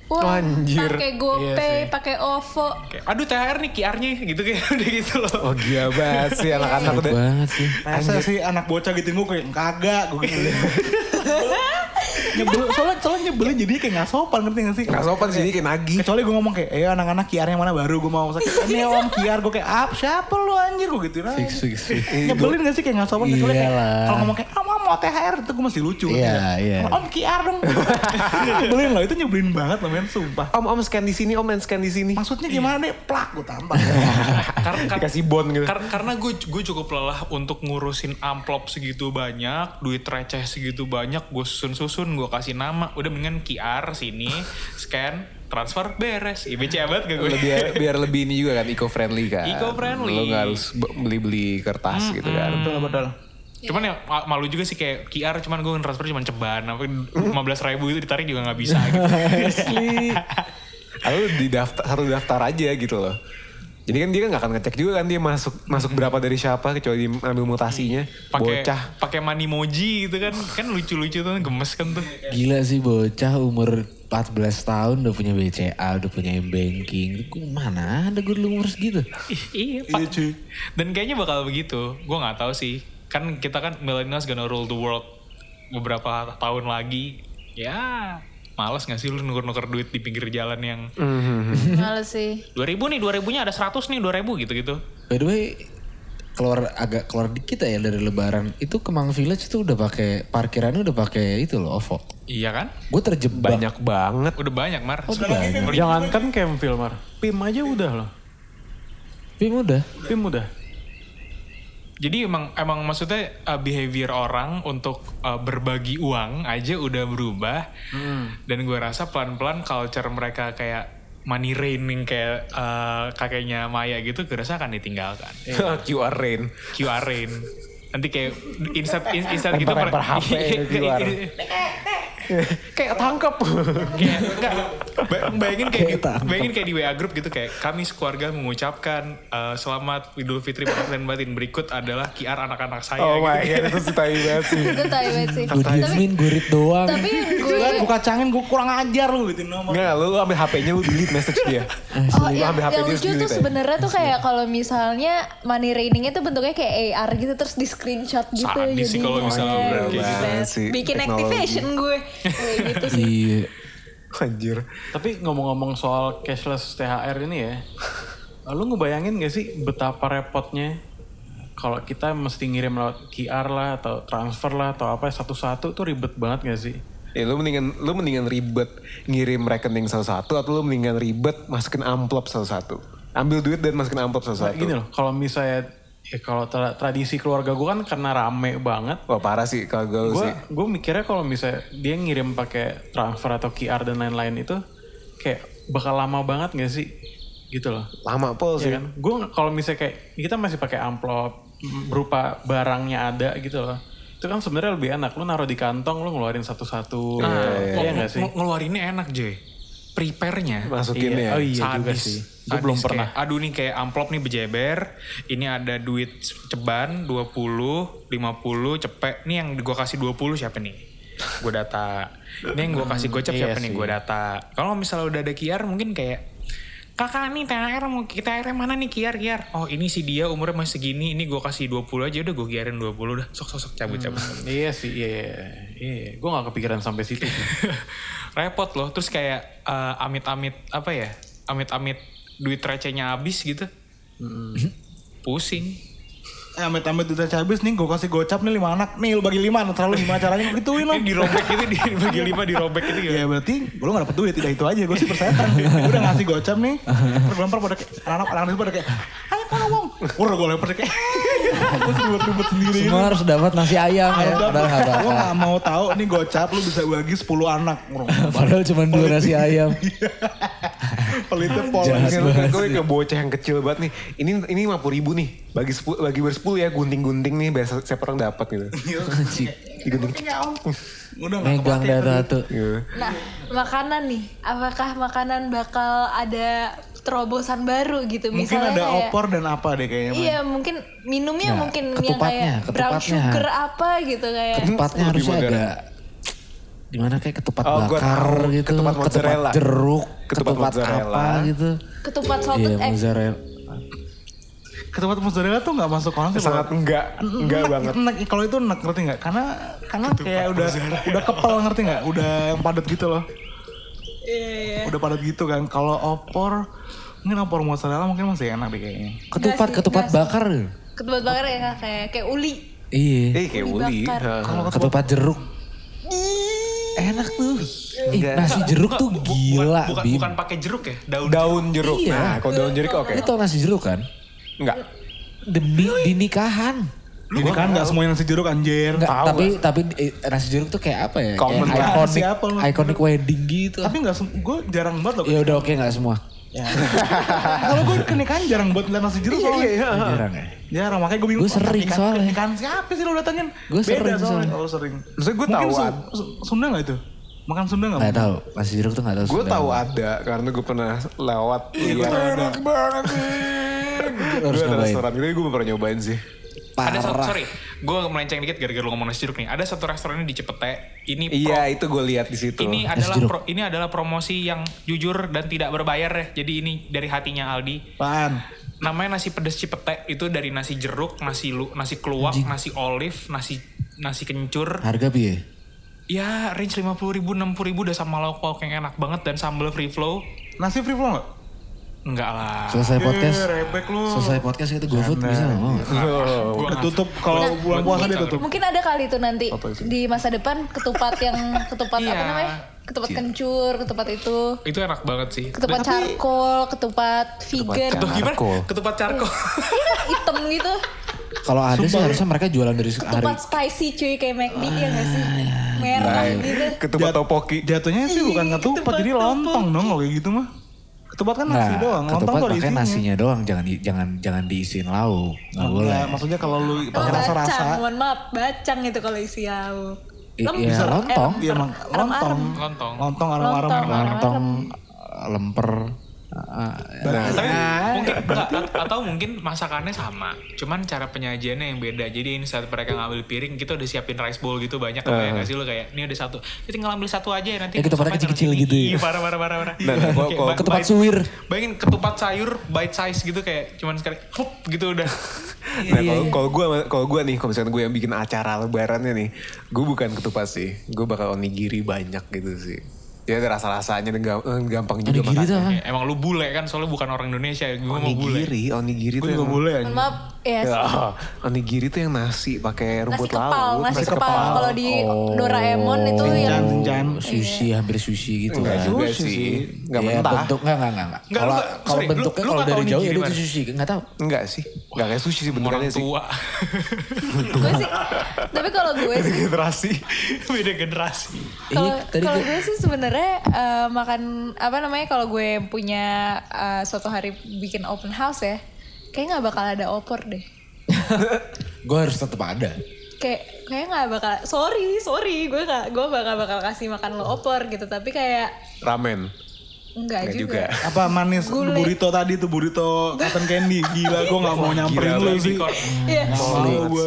Wah, Anjir. pakai GoPay, pakai OVO. Kayak, aduh THR nih QR-nya gitu kayak udah gitu loh. Oh gila banget sih anak-anak Enak udah. banget sih. Masa sih anak bocah gitu gue kayak kagak gue gitu. nyebel, soalnya, soalnya nyebelin jadi kayak gak sopan ngerti gak sih? Gak sopan sih, kayak nagih. Kecuali gue ngomong kayak, eh anak-anak kiarnya mana baru gue mau sakit. Ini om kiar gue kayak, ah siapa lu anjir gue gitu nah. Fix, fix, fix. Nyebelin gak sih kayak gak sopan kecuali kayak Iyalah. kalau ngomong kayak, ah mau mau THR itu gue masih lucu. Iya, iya. Om kiar dong. nyebelin loh, itu nyebelin banget loh men, sumpah. Om om scan di sini, om main scan di sini. Maksudnya gimana deh, plak gue tampar. Karena Dikasih bon gitu. Kar- karena gue gue cukup lelah untuk ngurusin amplop segitu banyak, duit receh segitu banyak, gue susun-susun, gue kasih nama, udah mendingan QR sini, scan, transfer, beres. IBC banget gak gue? biar biar lebih ini juga kan eco friendly kan. Eco-friendly. Lo nggak harus be- beli-beli kertas gitu kan. betul, betul. Cuman ya ma- malu juga sih kayak QR cuman gue transfer cuman ceban, apa 15 ribu itu ditarik juga gak bisa gitu. Asli. Lalu di daftar satu daftar aja gitu loh. Jadi kan dia kan gak akan ngecek juga kan dia masuk masuk berapa dari siapa kecuali ambil mutasinya. pakai Bocah. pakai manimoji gitu kan kan lucu-lucu tuh gemes kan tuh Gila sih bocah umur 14 tahun udah punya BCA, udah punya M-Banking. Gue mana ada gue dulu umur segitu. iya pak dan kayaknya bakal begitu gue nggak tahu sih kan kita kan millennials gonna rule the world beberapa tahun lagi ya males gak sih lu nuker-nuker duit di pinggir jalan yang Males sih. 2000 nih 2000 nya ada 100 nih 2000 gitu-gitu By the way, keluar agak keluar dikit ya dari lebaran. Itu Kemang Village tuh udah pakai parkirannya udah pakai itu loh, OVO. iya kan Gue terjebak. Banyak banget. udah banyak mar Oh, udah banyak. Jangankan Campville Mar. PIM aja udah loh. Pim udah. PIM udah. Jadi emang emang maksudnya uh, behavior orang untuk uh, berbagi uang aja udah berubah. Dan gue rasa pelan-pelan culture mereka kayak money raining kayak uh, kakeknya Maya gitu gue rasa akan ditinggalkan. QR rain. QR rain. Nanti kayak instant in- instant gitu Lempar-lempar HP QR. Kayak tangkap. kayak enggak bayangin kayak di, bayangin kayak di WA group gitu kayak kami sekeluarga mengucapkan uh, selamat Idul Fitri batin dan batin berikut adalah QR anak-anak saya Oh my gitu. god itu sih tai banget sih. Itu tai banget sih. Gue diemin, gue read doang. Tapi gue Gue kacangin, gue kurang ajar lu gitu nomor. Enggak, lu, lu ambil HP-nya lu delete message dia. Oh, Lu yang, ambil HP yang dia lucu delete tuh sebenarnya tuh kayak kalau misalnya money rainingnya tuh bentuknya kayak AR gitu terus di screenshot gitu Sadis sih kalau misalnya Eh, kayak gitu. Bikin activation gue. Kayak gitu sih. Iya. Anjir. Tapi ngomong-ngomong soal cashless THR ini ya, lu ngebayangin gak sih betapa repotnya kalau kita mesti ngirim lewat QR lah atau transfer lah atau apa satu-satu tuh ribet banget gak sih? Ya lu mendingan lu mendingan ribet ngirim rekening satu-satu atau lu mendingan ribet masukin amplop satu-satu. Ambil duit dan masukin amplop Nah, satu-satu. gini loh, kalau misalnya ya kalau tra- tradisi keluarga gue kan karena rame banget, Wah parah sih kalau gue sih. gue mikirnya kalau misalnya dia ngirim pakai transfer atau QR dan lain-lain itu kayak bakal lama banget gak sih? Gitu loh. Lama pol sih. Iya kan? Gue kalau misalnya kayak kita masih pakai amplop berupa barangnya ada gitu loh. Itu kan sebenarnya lebih enak. Lu naruh di kantong, lu ngeluarin satu-satu. Nah, Iya nggak sih? nge- ngeluarinnya enak Joy. Prepare-nya. Masukin Iya. ya. Oh iya juga sih. Gue belum pernah. kayak, aduh nih kayak amplop nih bejeber. Ini ada duit ceban 20, 50, cepet. Nih yang gue kasih 20 siapa nih? Gue data. Ini yang gue kasih gocap Iya siapa nih? Gue data. Kalau misalnya udah ada QR mungkin kayak Kakak nih THR mau kita THR mana nih kiar kiar Oh ini si dia umurnya masih segini Ini gue kasih 20 aja udah gue kiarin 20 udah Sok sok sok cabut cabut Iya sih, iya. Iya, gue gak kepikiran sampai situ sih. repot loh terus kayak eh, amit-amit apa ya amit-amit duit recehnya habis gitu pusing Eh, amit-amit udah habis nih, gue kasih gocap nih lima anak. Nih lu bagi lima, terlalu gimana caranya gituin lo. ini dirobek gitu di bagi lima dirobek gitu gitu Ya berarti lu gak dapet duit, tidak itu aja. Gue sih persetan. Gue udah ngasih gocap nih. Terus pada kayak, anak-anak anak pada kayak, ayo kalau Udah gue lempar kayak, gue ribet-ribet sendiri gitu. Semua harus dapat nasi ayam ya. Padahal nggak Gue gak mau tahu nih gocap lu bisa bagi 10 anak. Padahal cuma dua nasi ayam. Pelitnya pol. Jahat Gue ke bocah yang kecil banget nih. Ini ini 50 ribu nih. Bagi sepuluh bagi bersepuluh ya gunting-gunting nih biar siapa orang dapat gitu. Anjing. Digunting. Udah gak Megang dah satu. Gitu. Nah, makanan nih, apakah makanan bakal ada terobosan baru gitu? Mungkin Misalnya ada kayak, opor dan apa deh kayaknya. Man. Iya, mungkin minumnya Nah, mungkin yang kayak brown sugar apa gitu kayak. Ketupatnya harusnya modern. agak di mana kayak ketupat Oh, bakar tahu. gitu, Ketupat mozzarella. jeruk, Ketupat ketupat, mozzarella. apa gitu. Ketupat salted Iya, egg. mozzarella. ketupat mozzarella tuh nggak masuk konsep. Sangat enggak, enggak Enak, banget. enak. Kalau itu enak ngerti nggak? Karena karena kayak udah udah kepel ngerti nggak? Udah yang padat gitu loh. Iya, Udah padat gitu kan. Kalau opor mungkin opor mozzarella mungkin masih enak deh kayaknya. Ketupat, sih, ketupat sih. bakar. Ketupat bakar ya kayak kayak uli. Iya. Eh kayak Uli uli. bakar. Ha. Kalau Ketupat jeruk. Enak tuh. Ih, nasi jeruk tuh Bu- gila, bukan, bukan, Bim. bukan pakai jeruk ya, daun. Daun jeruk. Iya. Nah, kalau daun jeruk oke. Ini tau nasi jeruk kan? Enggak. Demi di nikahan. Ini kan nggak semuanya nasi jeruk anjir. Enggak, tapi tapi eh, nasi jeruk tuh kayak apa ya? Common kayak iconic, Siapa lu? iconic wedding gitu. Tapi nggak, gue jarang banget loh. Ya udah oke nggak semua. Ya. Kalau gue ke nikahan jarang buat lihat nasi jeruk soalnya. Jarang ya. Jarang, makanya gue bingung. Gue sering nikahan- soalnya. Nikahan siapa sih lo datangin? Gue sering Beda soalnya soalnya. kalau sering. Maksudnya gue Mungkin tahu Sunda nggak itu? Makan Sunda nggak? Nggak tahu nasi jeruk tuh nggak tahu. Gue tahu ada karena gue pernah lewat lihat. Enak banget sih. Lu harus Gue ada restoran itu gue pernah nyobain sih. Ada satu, Parah. sorry, gue melenceng dikit gara-gara lu ngomong nasi jeruk nih. Ada satu restoran di Cepete. Ini pro- Iya itu gue lihat di situ. ini Nasi adalah jeruk. pro- ini adalah promosi yang jujur dan tidak berbayar ya. Jadi ini dari hatinya Aldi. Apaan? Namanya nasi pedas Cipete itu dari nasi jeruk, nasi lu, nasi keluak, nasi olive, nasi nasi kencur. Harga piye? Ya range 50 ribu, 60 ribu udah sama lauk pauk yang enak banget dan sambal free flow. Nasi free flow nggak? Enggak lah. Selesai podcast. Rebek lu. Selesai podcast itu GoFood bisa nggak mau. Oh, Gua tutup kalau bulan puasa dia tutup. Mungkin ada kali tuh nanti itu? di masa depan ketupat yang ketupat apa Iya. namanya? Ketupat kencur, ketupat itu. Itu enak banget sih. Ketupat charcoal, ketupat vegan. Ketupat gimana? Charcoal. Ketupat charcoal. Hitam gitu. Kalau ada sih harusnya mereka jualan dari hari. Ketupat spicy cuy kayak McD ya gak sih? Merah gitu. Ketupat topoki. Jatuhnya sih bukan ketupat, jadi lontong dong kalau kayak gitu mah. Ketupat kan nasi Nah, doang, lontong ketupat tuh isinya. nasinya doang, jangan di- jangan jangan diisiin lauk. Nggak Enggak, boleh. maksudnya kalau lu Oh, pakai rasa-rasa. bacang, mohon maaf, bacang itu kalau isi lauk. Lem- iya, bisa- lontong. eh, Iya emang lontong. Lontong. Lontong arem-arem. Lontong. Lontong, lemper. ah, Nah, Tapi mungkin enggak, atau mungkin masakannya sama, cuman cara penyajiannya yang beda. Jadi ini saat mereka ngambil piring, kita udah siapin rice bowl gitu banyak kayak nggak sih lo kayak ini udah satu, kita tinggal ambil satu aja ya nanti. Ya, ketupatnya sama aja kecil-kecil gitu ya. Iya parah parah parah parah. Nah, nah, Kayak kalau ba- Ketupat bite- suwir. Bayangin ketupat sayur bite size gitu kayak cuman sekali, hup gitu udah. Nah kalau kalau gue kalau gue nih kalau misalnya gue yang bikin acara lebarannya nih, gue bukan ketupat sih, gue bakal onigiri banyak gitu sih. Ya ada rasa-rasanya dan eh, gampang juga Onigiri tuh makannya. apa? Ya, emang lu bule kan soalnya bukan orang Indonesia, gue mau bule. Onigiri, onigiri tuh yang boleh Mohon maaf, ya Ah, onigiri tuh yang nasi pakai nasi rumput kepal, laut. nasi kepal. Kalau di Doraemon itu Sinjan, yang sinjan. Sushi, hampir sushi gitu Enggak kan. juga Sushi sih, sih. nggak Iya, mentah. bentuk enggak enggak enggak. enggak. Enggak, Kalau kalau bentuknya kalau dari jauh ya itu sushi, enggak tahu. Enggak sih, enggak kayak sushi sih Orang bentukannya sih. tua. gue sih. Tapi kalau gue sih Generasi. Beda generasi. kalau Iya, tadi kalau gue sih sebenarnya eh, makan apa namanya kalau gue punya eh, suatu hari bikin open house ya kayak nggak bakal ada opor deh Gue harus tetap ada. kayak kayak nggak bakal sorry sorry gue nggak gue bakal bakal kasih makan lo opor gitu tapi kayak Ramen. Enggak juga, juga. Apa manis Gulai. burrito tadi tuh burrito cotton candy gila gue nggak mau nyamperin lu sih. Iya.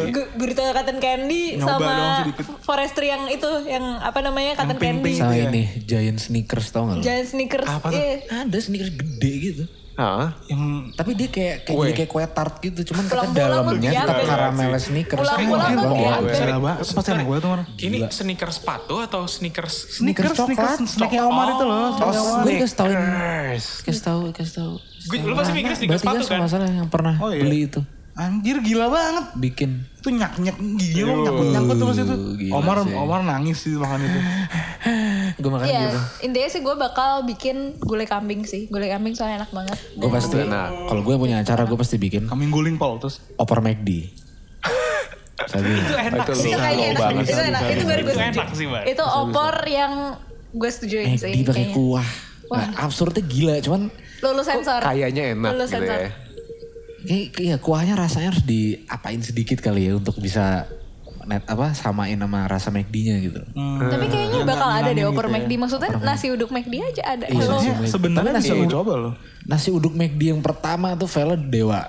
Gu- Burrito cotton candy Nyoba sama forestry yang itu yang apa namanya cotton candy Sama Iya. ini Giant Sneakers tau gak lo? giant sneakers Apa tuh? iya. Ada sneakers gede gitu. Hah? Yang Tapi dia kayak kayak, Kue. jadi kayak kue tart gitu, cuman kata dalamnya mah tetap karamel sneakers. Pulang-pulang Wah, mah gua diaper. mau. Gila banget, itu pasti enak banget tuh orang. Ini sneakers sepatu atau sneakers Sneakers, sneakers, snacknya Omar itu loh. Omar. Gue kasih tau kasih tau kasih tau. Gue lu pasti mikir sneakers sepatu kan? masalah yang pernah Oh, iya. beli itu. Anjir gila banget. Bikin. Itu nyak nyak gila nyangkut terus itu. Omar. Omar nangis sih makan itu. Gue makan Iya, gitu. intinya sih gue bakal bikin gulai kambing sih. Gulai kambing soalnya enak banget. Gue pasti, kalau gue punya acara gue pasti bikin Kambing guling pol terus. opor McD. Itu enak Itu sih. Itu kayaknya enak, banget. itu enak, itu baru gue Itu setuju. enak sih, Mbak. Itu opor yang gue setujuin sih. McD pakai kuah. Nah, absurdnya gila, cuman Lulus sensor. Kayaknya enak Lulus gitu sensor. ya. kayak iya kuahnya rasanya harus diapain sedikit kali ya untuk bisa net apa samain sama rasa McD-nya gitu. Tapi kayaknya bakal ada deh opor gitu ya. McD. Maksudnya nasi uduk McD aja ada. Iya, Kalau nasi Sebenarnya nasi uduk- coba loh. Nasi uduk McD yang pertama tuh failnya Dewa.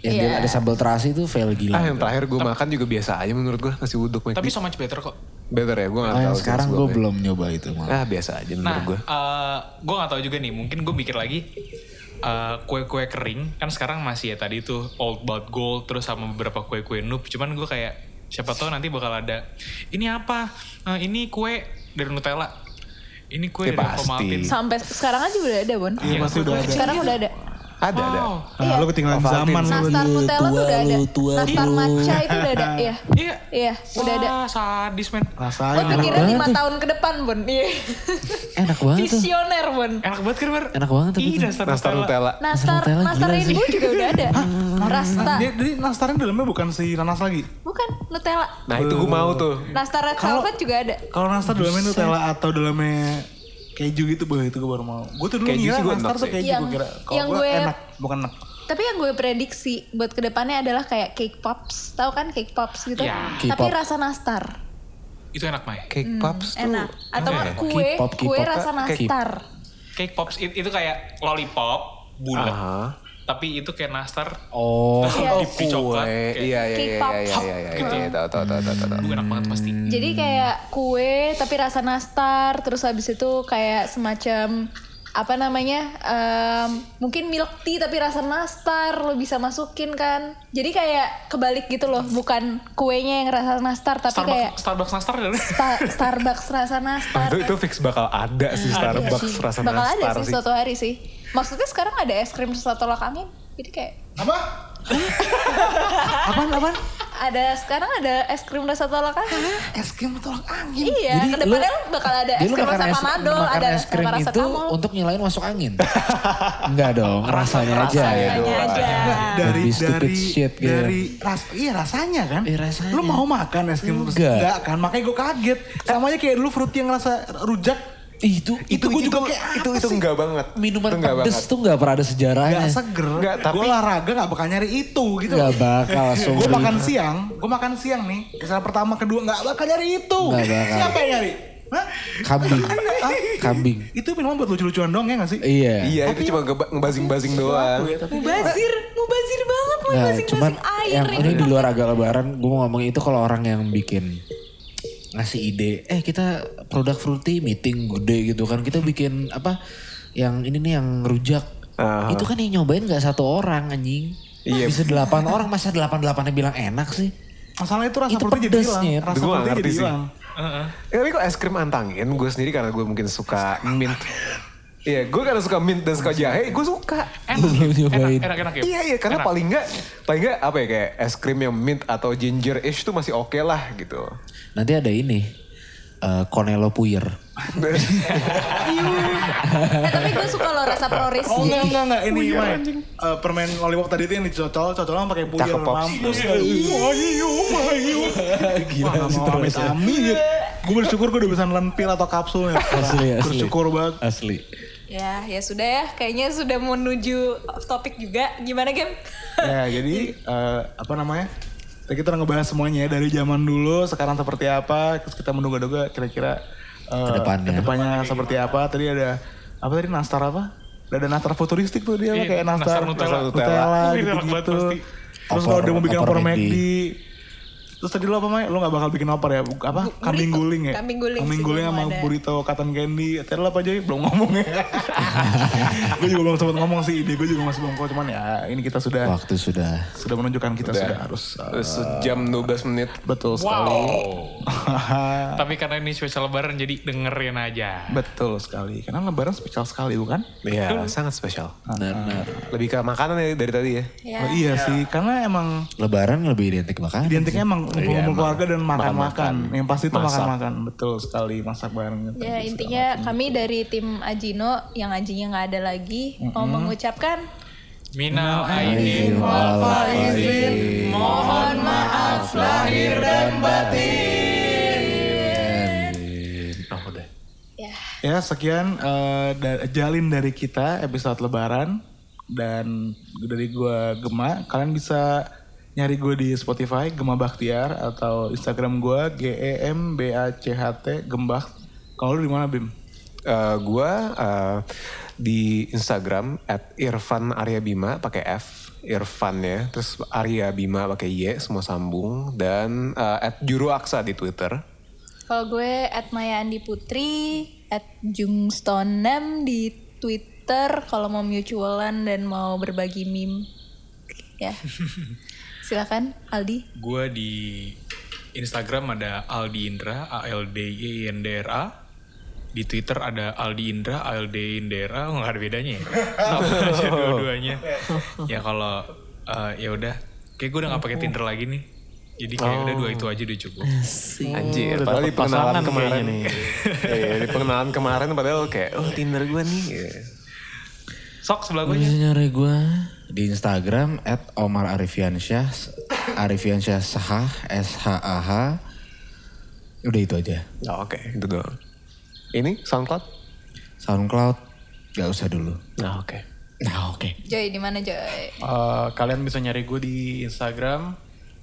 Yang Iya. dia ada sambal terasi itu fail gila. Ah yang terakhir gue makan juga biasa aja menurut gue nasi uduk McD. Tapi so much better kok. better ya gue gak tahu sih sekarang gue belum nyoba itu malah. Ah biasa aja Nah, menurut gue. eh gue gak tahu juga nih. Mungkin gue mikir lagi. eh, kue-kue kering kan sekarang masih ya tadi tuh old but gold terus sama beberapa kue-kue noob cuman gue kayak siapa tahu nanti bakal ada ini apa Eh, ini kue dari Nutella ini kue Ya, dari pasti. Sampai sekarang aja udah ada, Bon. Iya pasti udah ada. Sekarang udah ada. Ada ada. Wow. Nah, lu ketinggalan Ovaltine. zaman lu. Nastar Nutella tuh udah ada. tua, Nastar matcha itu udah ada. Iya. Iya. Iya, udah ada. Wah, sadis men. Lo Rasain. pikirnya lima tahun ke depan, Bon. Iya. Enak banget tuh. Visioner, Bon. Enak banget kan, Bar? Enak banget tuh Iya. Nastar, Nastar Nutella. Nastar, Nastar Rainbow juga udah ada. Rasta. Nah, jadi nastarnya dalamnya bukan si nanas lagi. Bukan, Nutella. Nah itu gue mau tuh. Nastar Red Velvet juga ada. Kalau nastar dalamnya Nutella atau dalamnya keju gitu, bah itu gue baru mau. Gue tuh dulu Keju ngira nastar tuh keju gue kira. Kalau yang gue enak, bukan enak. Tapi yang gue prediksi buat ke depannya adalah kayak cake pops. Tahu kan cake pops gitu? Iya. Tapi rasa nastar. Itu enak, Mai. Cake pops tuh. Enak. Atau ya? kue, K-pop, kue K-pop. rasa nastar. Cake pops it- itu kayak lollipop bulat. Aha. Tapi itu kayak nastar Oh, Iya. dip di coklat. Kue. kayak- Iya iya Cake iya pop. iya iya iya iya. iya, Tahu tahu tahu tahu tahu. Enak banget pasti. Jadi kayak kue tapi rasa nastar. Terus habis itu kayak semacam apa namanya em, mungkin milk tea tapi rasa nastar lo bisa masukin kan jadi kayak kebalik gitu loh bukan kuenya yang rasa nastar tapi kayak Starbucks, Starbucks nastar ada. Sta- Starbucks rasa nastar Itu itu fix bakal ada sih Starbucks Iya. rasa bakal ada nastar sih sih. suatu hari sih maksudnya sekarang ada es krim sesuatu tolak angin jadi kayak Apa? apaan, apaan? ada sekarang ada es krim rasa tolak angin Es krim tolak angin. iya Jadi ke depannya lu- bakal ada es krim rasa es, panadol ada es krim rasa itu kamul untuk nyalain masuk angin. Enggak dong, rasanya aja. rasanya aja dari Lebih stupid dari shit gitu. dari ras iya rasanya kan Iya, rasanya. lu mau makan es krim Enggak. enggak kan makanya gue kaget sama aja kayak dulu fruity yang rasa rujak Itu itu, gue juga kayak itu apa itu sih? enggak banget. minuman Itu enggak pedes banget. tuh nggak pernah ada sejarahnya. Gak seger, Nggak, tapi- gue olahraga gak bakal nyari itu gitu. Nggak bakal, Gue makan siang, gue makan siang nih. Misalnya pertama, kedua gak bakal nyari itu. Nggak bakal. Siapa yang nyari? Hah? Kambing. Hah? Kambing. Itu minuman buat lucu-lucuan dong ya gak sih? Iya. Iya itu cuma ngeba- ngebazing-bazing doang. Ya, tapi mubazir mubazir banget mau Nah, basing air yang ini. ini di luar agak lebaran, gue mau ngomong itu kalau orang yang bikin ngasih ide, eh kita produk fruity meeting gede gitu kan, kita bikin apa yang ini nih yang rujak, Aha. itu kan yang nyobain nggak satu orang anjing, Iya. bisa delapan orang masa delapan delapannya bilang enak sih, Masalah itu rasa Itu fruity jadi hilang. Rasa fruity jadi hilang. Ya, tapi kok es krim antangin, gue sendiri karena gue mungkin suka mint. Iya, gue karena suka mint dan suka jahe, gue suka. Nyobain. Enak, enak, enak ya. Iya iya karena Enak. paling nggak paling nggak apa ya kayak es krim yang mint atau ginger ish tuh masih oke lah gitu. Nanti ada ini, eh Cornello Puyer. Eh, tapi gue suka loh rasa proris. Oh enggak enggak enggak ini main Eh, permen lollipop tadi itu yang dicocol cocol pakai puyer Cakep, Pops. mampus Mayu mayu Gila sih mau terus. amit Gue bersyukur gue udah bisa nelen pil atau kapsul ya. Asli, asli. Bersyukur banget. Asli. Ya, ya sudah ya. Kayaknya sudah menuju topik juga. Gimana, Gem? ya jadi eh, apa namanya? Tadi kita udah ngebahas semuanya ya dari zaman dulu sekarang seperti apa terus kita menduga-duga kira-kira eh, Ke depannya. ke depannya seperti apa tadi ada apa tadi nastar apa ada nastar futuristik tuh dia Iya, kayak nastar nastar, Nutella. Nutella, enak banget gitu-gitu terus kalau dia mau bikin opor opor McD. Terus tadi lo apa Mai? lo gak bakal bikin opor ya apa kambing guling ya Kambing guling kambing sih guling sama ada. burrito cotton candy tadi lo apa aja belum ngomong ya gue juga belum sempat ngomong sih ide gue juga masih belum keluar cuman ya ini kita sudah Waktu sudah. sudah menunjukkan kita sudah harus uh, sejam 12 menit. betul sekali. Wow. Tapi karena ini spesial lebaran jadi dengerin aja. betul sekali. Karena lebaran spesial sekali bukan? Iya sangat spesial. Benar. Lebih ke makanan ya dari tadi ya. Ya. Oh, iya sih, karena emang Lebaran lebih identik makan. identiknya emang ngumpul-ngumpul keluarga dan makan-makan. Yang pasti itu Masak. makan-makan. Betul sekali, masak bareng. Ya intinya kami dari tim Ajino yang Ajinya nggak ada lagi mau mengucapkan Minal aidin wal faizin. Mohon maaf lahir dan Oh udah. ya Ya sekian eh, da- jalin dari kita episode lebaran. Dan dari gua Gema, kalian bisa nyari gue di Spotify Gema Baktiar atau Instagram gua G E M B A C H T Gembak. Kalau lu di mana Bim? Eh, gua eh, di Instagram at Irfan Arya Bima pakai F Irfan ya terus Arya Bima pakai Y semua sambung dan eh, at Juru Aksa di Twitter kalau gue at Maya Andi Putri at Jungstonem di Twitter Twitter kalau mau mutualan dan mau berbagi meme. Ya. Silakan Aldi. Gue di Instagram ada Aldi Indra, A L D I N D R A. Di Twitter ada Aldi Indra, A L D I N D R A. Oh, nggak ada bedanya ya. Sama aja dua-duanya. Ya kalau eh, ya udah, kayak gue udah nggak pakai Tinder lagi nih. Jadi kayak udah dua itu aja udah cukup. Anjir, udah padahal di pengenalan pasangan kemarin nih. Iya, di pengenalan kemarin padahal kayak, oh Tinder gue nih. Iya. Sok sebelah gue Bisa nyari gue di Instagram at Omar Arifiansyah Arifiansyah Sahah S H A H udah itu aja Oh, Oke, itu doang. Ini SoundCloud? SoundCloud gak usah dulu Nah, oke. nah oke Joy di mana Joy? Eh, kalian bisa nyari gue di Instagram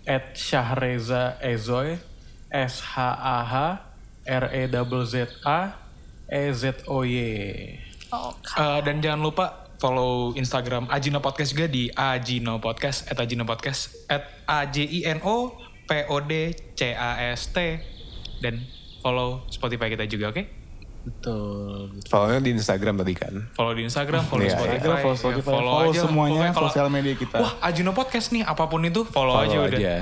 at Syahreza Ezoy S H A H R E Z A E Z O Y. Oh, Eh, dan jangan lupa follow Instagram Ajino Podcast juga di Ajino Podcast at Ajino Podcast at A J I N O P O D C A S T dan follow Spotify kita juga oke? Betul. Follow-nya di Instagram tadi kan. Follow di Instagram, follow Iya, Spotify, iya. Follow ya, Spotify, follow, follow aja. semuanya kalau- sosial media kita. Wah, Ajino Podcast nih, apa pun itu follow, aja Follow udah. aja.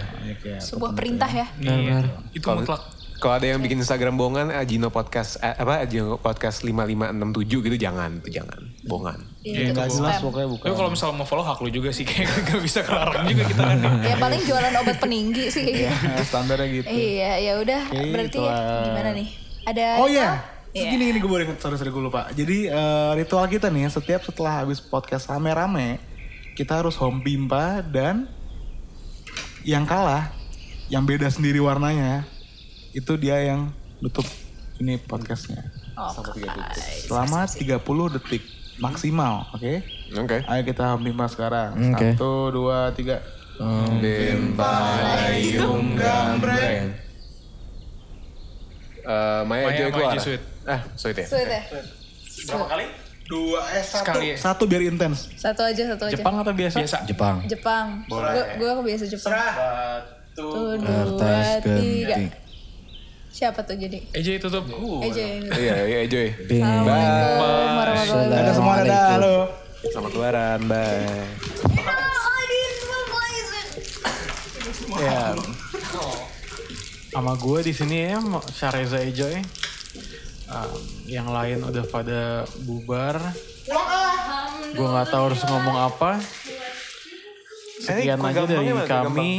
sebuah perintah ya. Iya, itu mutlak. Kalau ada yang bikin Instagram bohongan, Ajino Podcast, eh, apa Ajino Podcast 5567 gitu jangan, itu jangan, bohongan. Iya, Nggak jelas pokoknya bukan. Tapi kalau misalnya mau follow hak lu juga sih, kayak gak bisa kelarang juga kita kan. ya. Ya paling jualan obat peninggi sih. Nah, standarnya gitu. Iya, ya udah Oke, berarti itulah. gimana nih? Ada Oh iya, Iya. segini gini gue boleh ingat, sorry sorry gue lupa. Jadi eh, ritual kita nih setiap setelah habis podcast rame-rame, kita harus home pimpa dan yang kalah, yang beda sendiri warnanya, itu dia yang nutup ini podcastnya. Selama 30 detik maksimal, oke? Oke. Ayo kita pimpa sekarang. Oke. Satu, dua, tiga. Eh, Maya, Maya Joy aja, Sweet? Ah, sweet ya. Sweet ya? Dua, eh satu. Sekali ya? Satu biar intens. Satu aja, satu aja. Jepang atau biasa? Biasa. Jepang Jepang. Gue gue kebiasa Jepang. Satu, dua, tiga. Siapa tuh jadi? Eja tutup. Ini. Iya, iya. Bing. Assalamualaikum warahmatullahi Ada semua ada, halo. Selamat lebaran, bye. Ya. Sama gue di sini ya, Syareza Ejoy. Um, yang lain udah pada bubar. Gue nggak tahu harus ngomong apa. Sekian aja dari? Kue kami.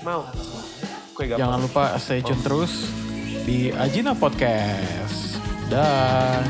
Mau. Jangan lupa stay tune terus di Ajina Podcast. Dah.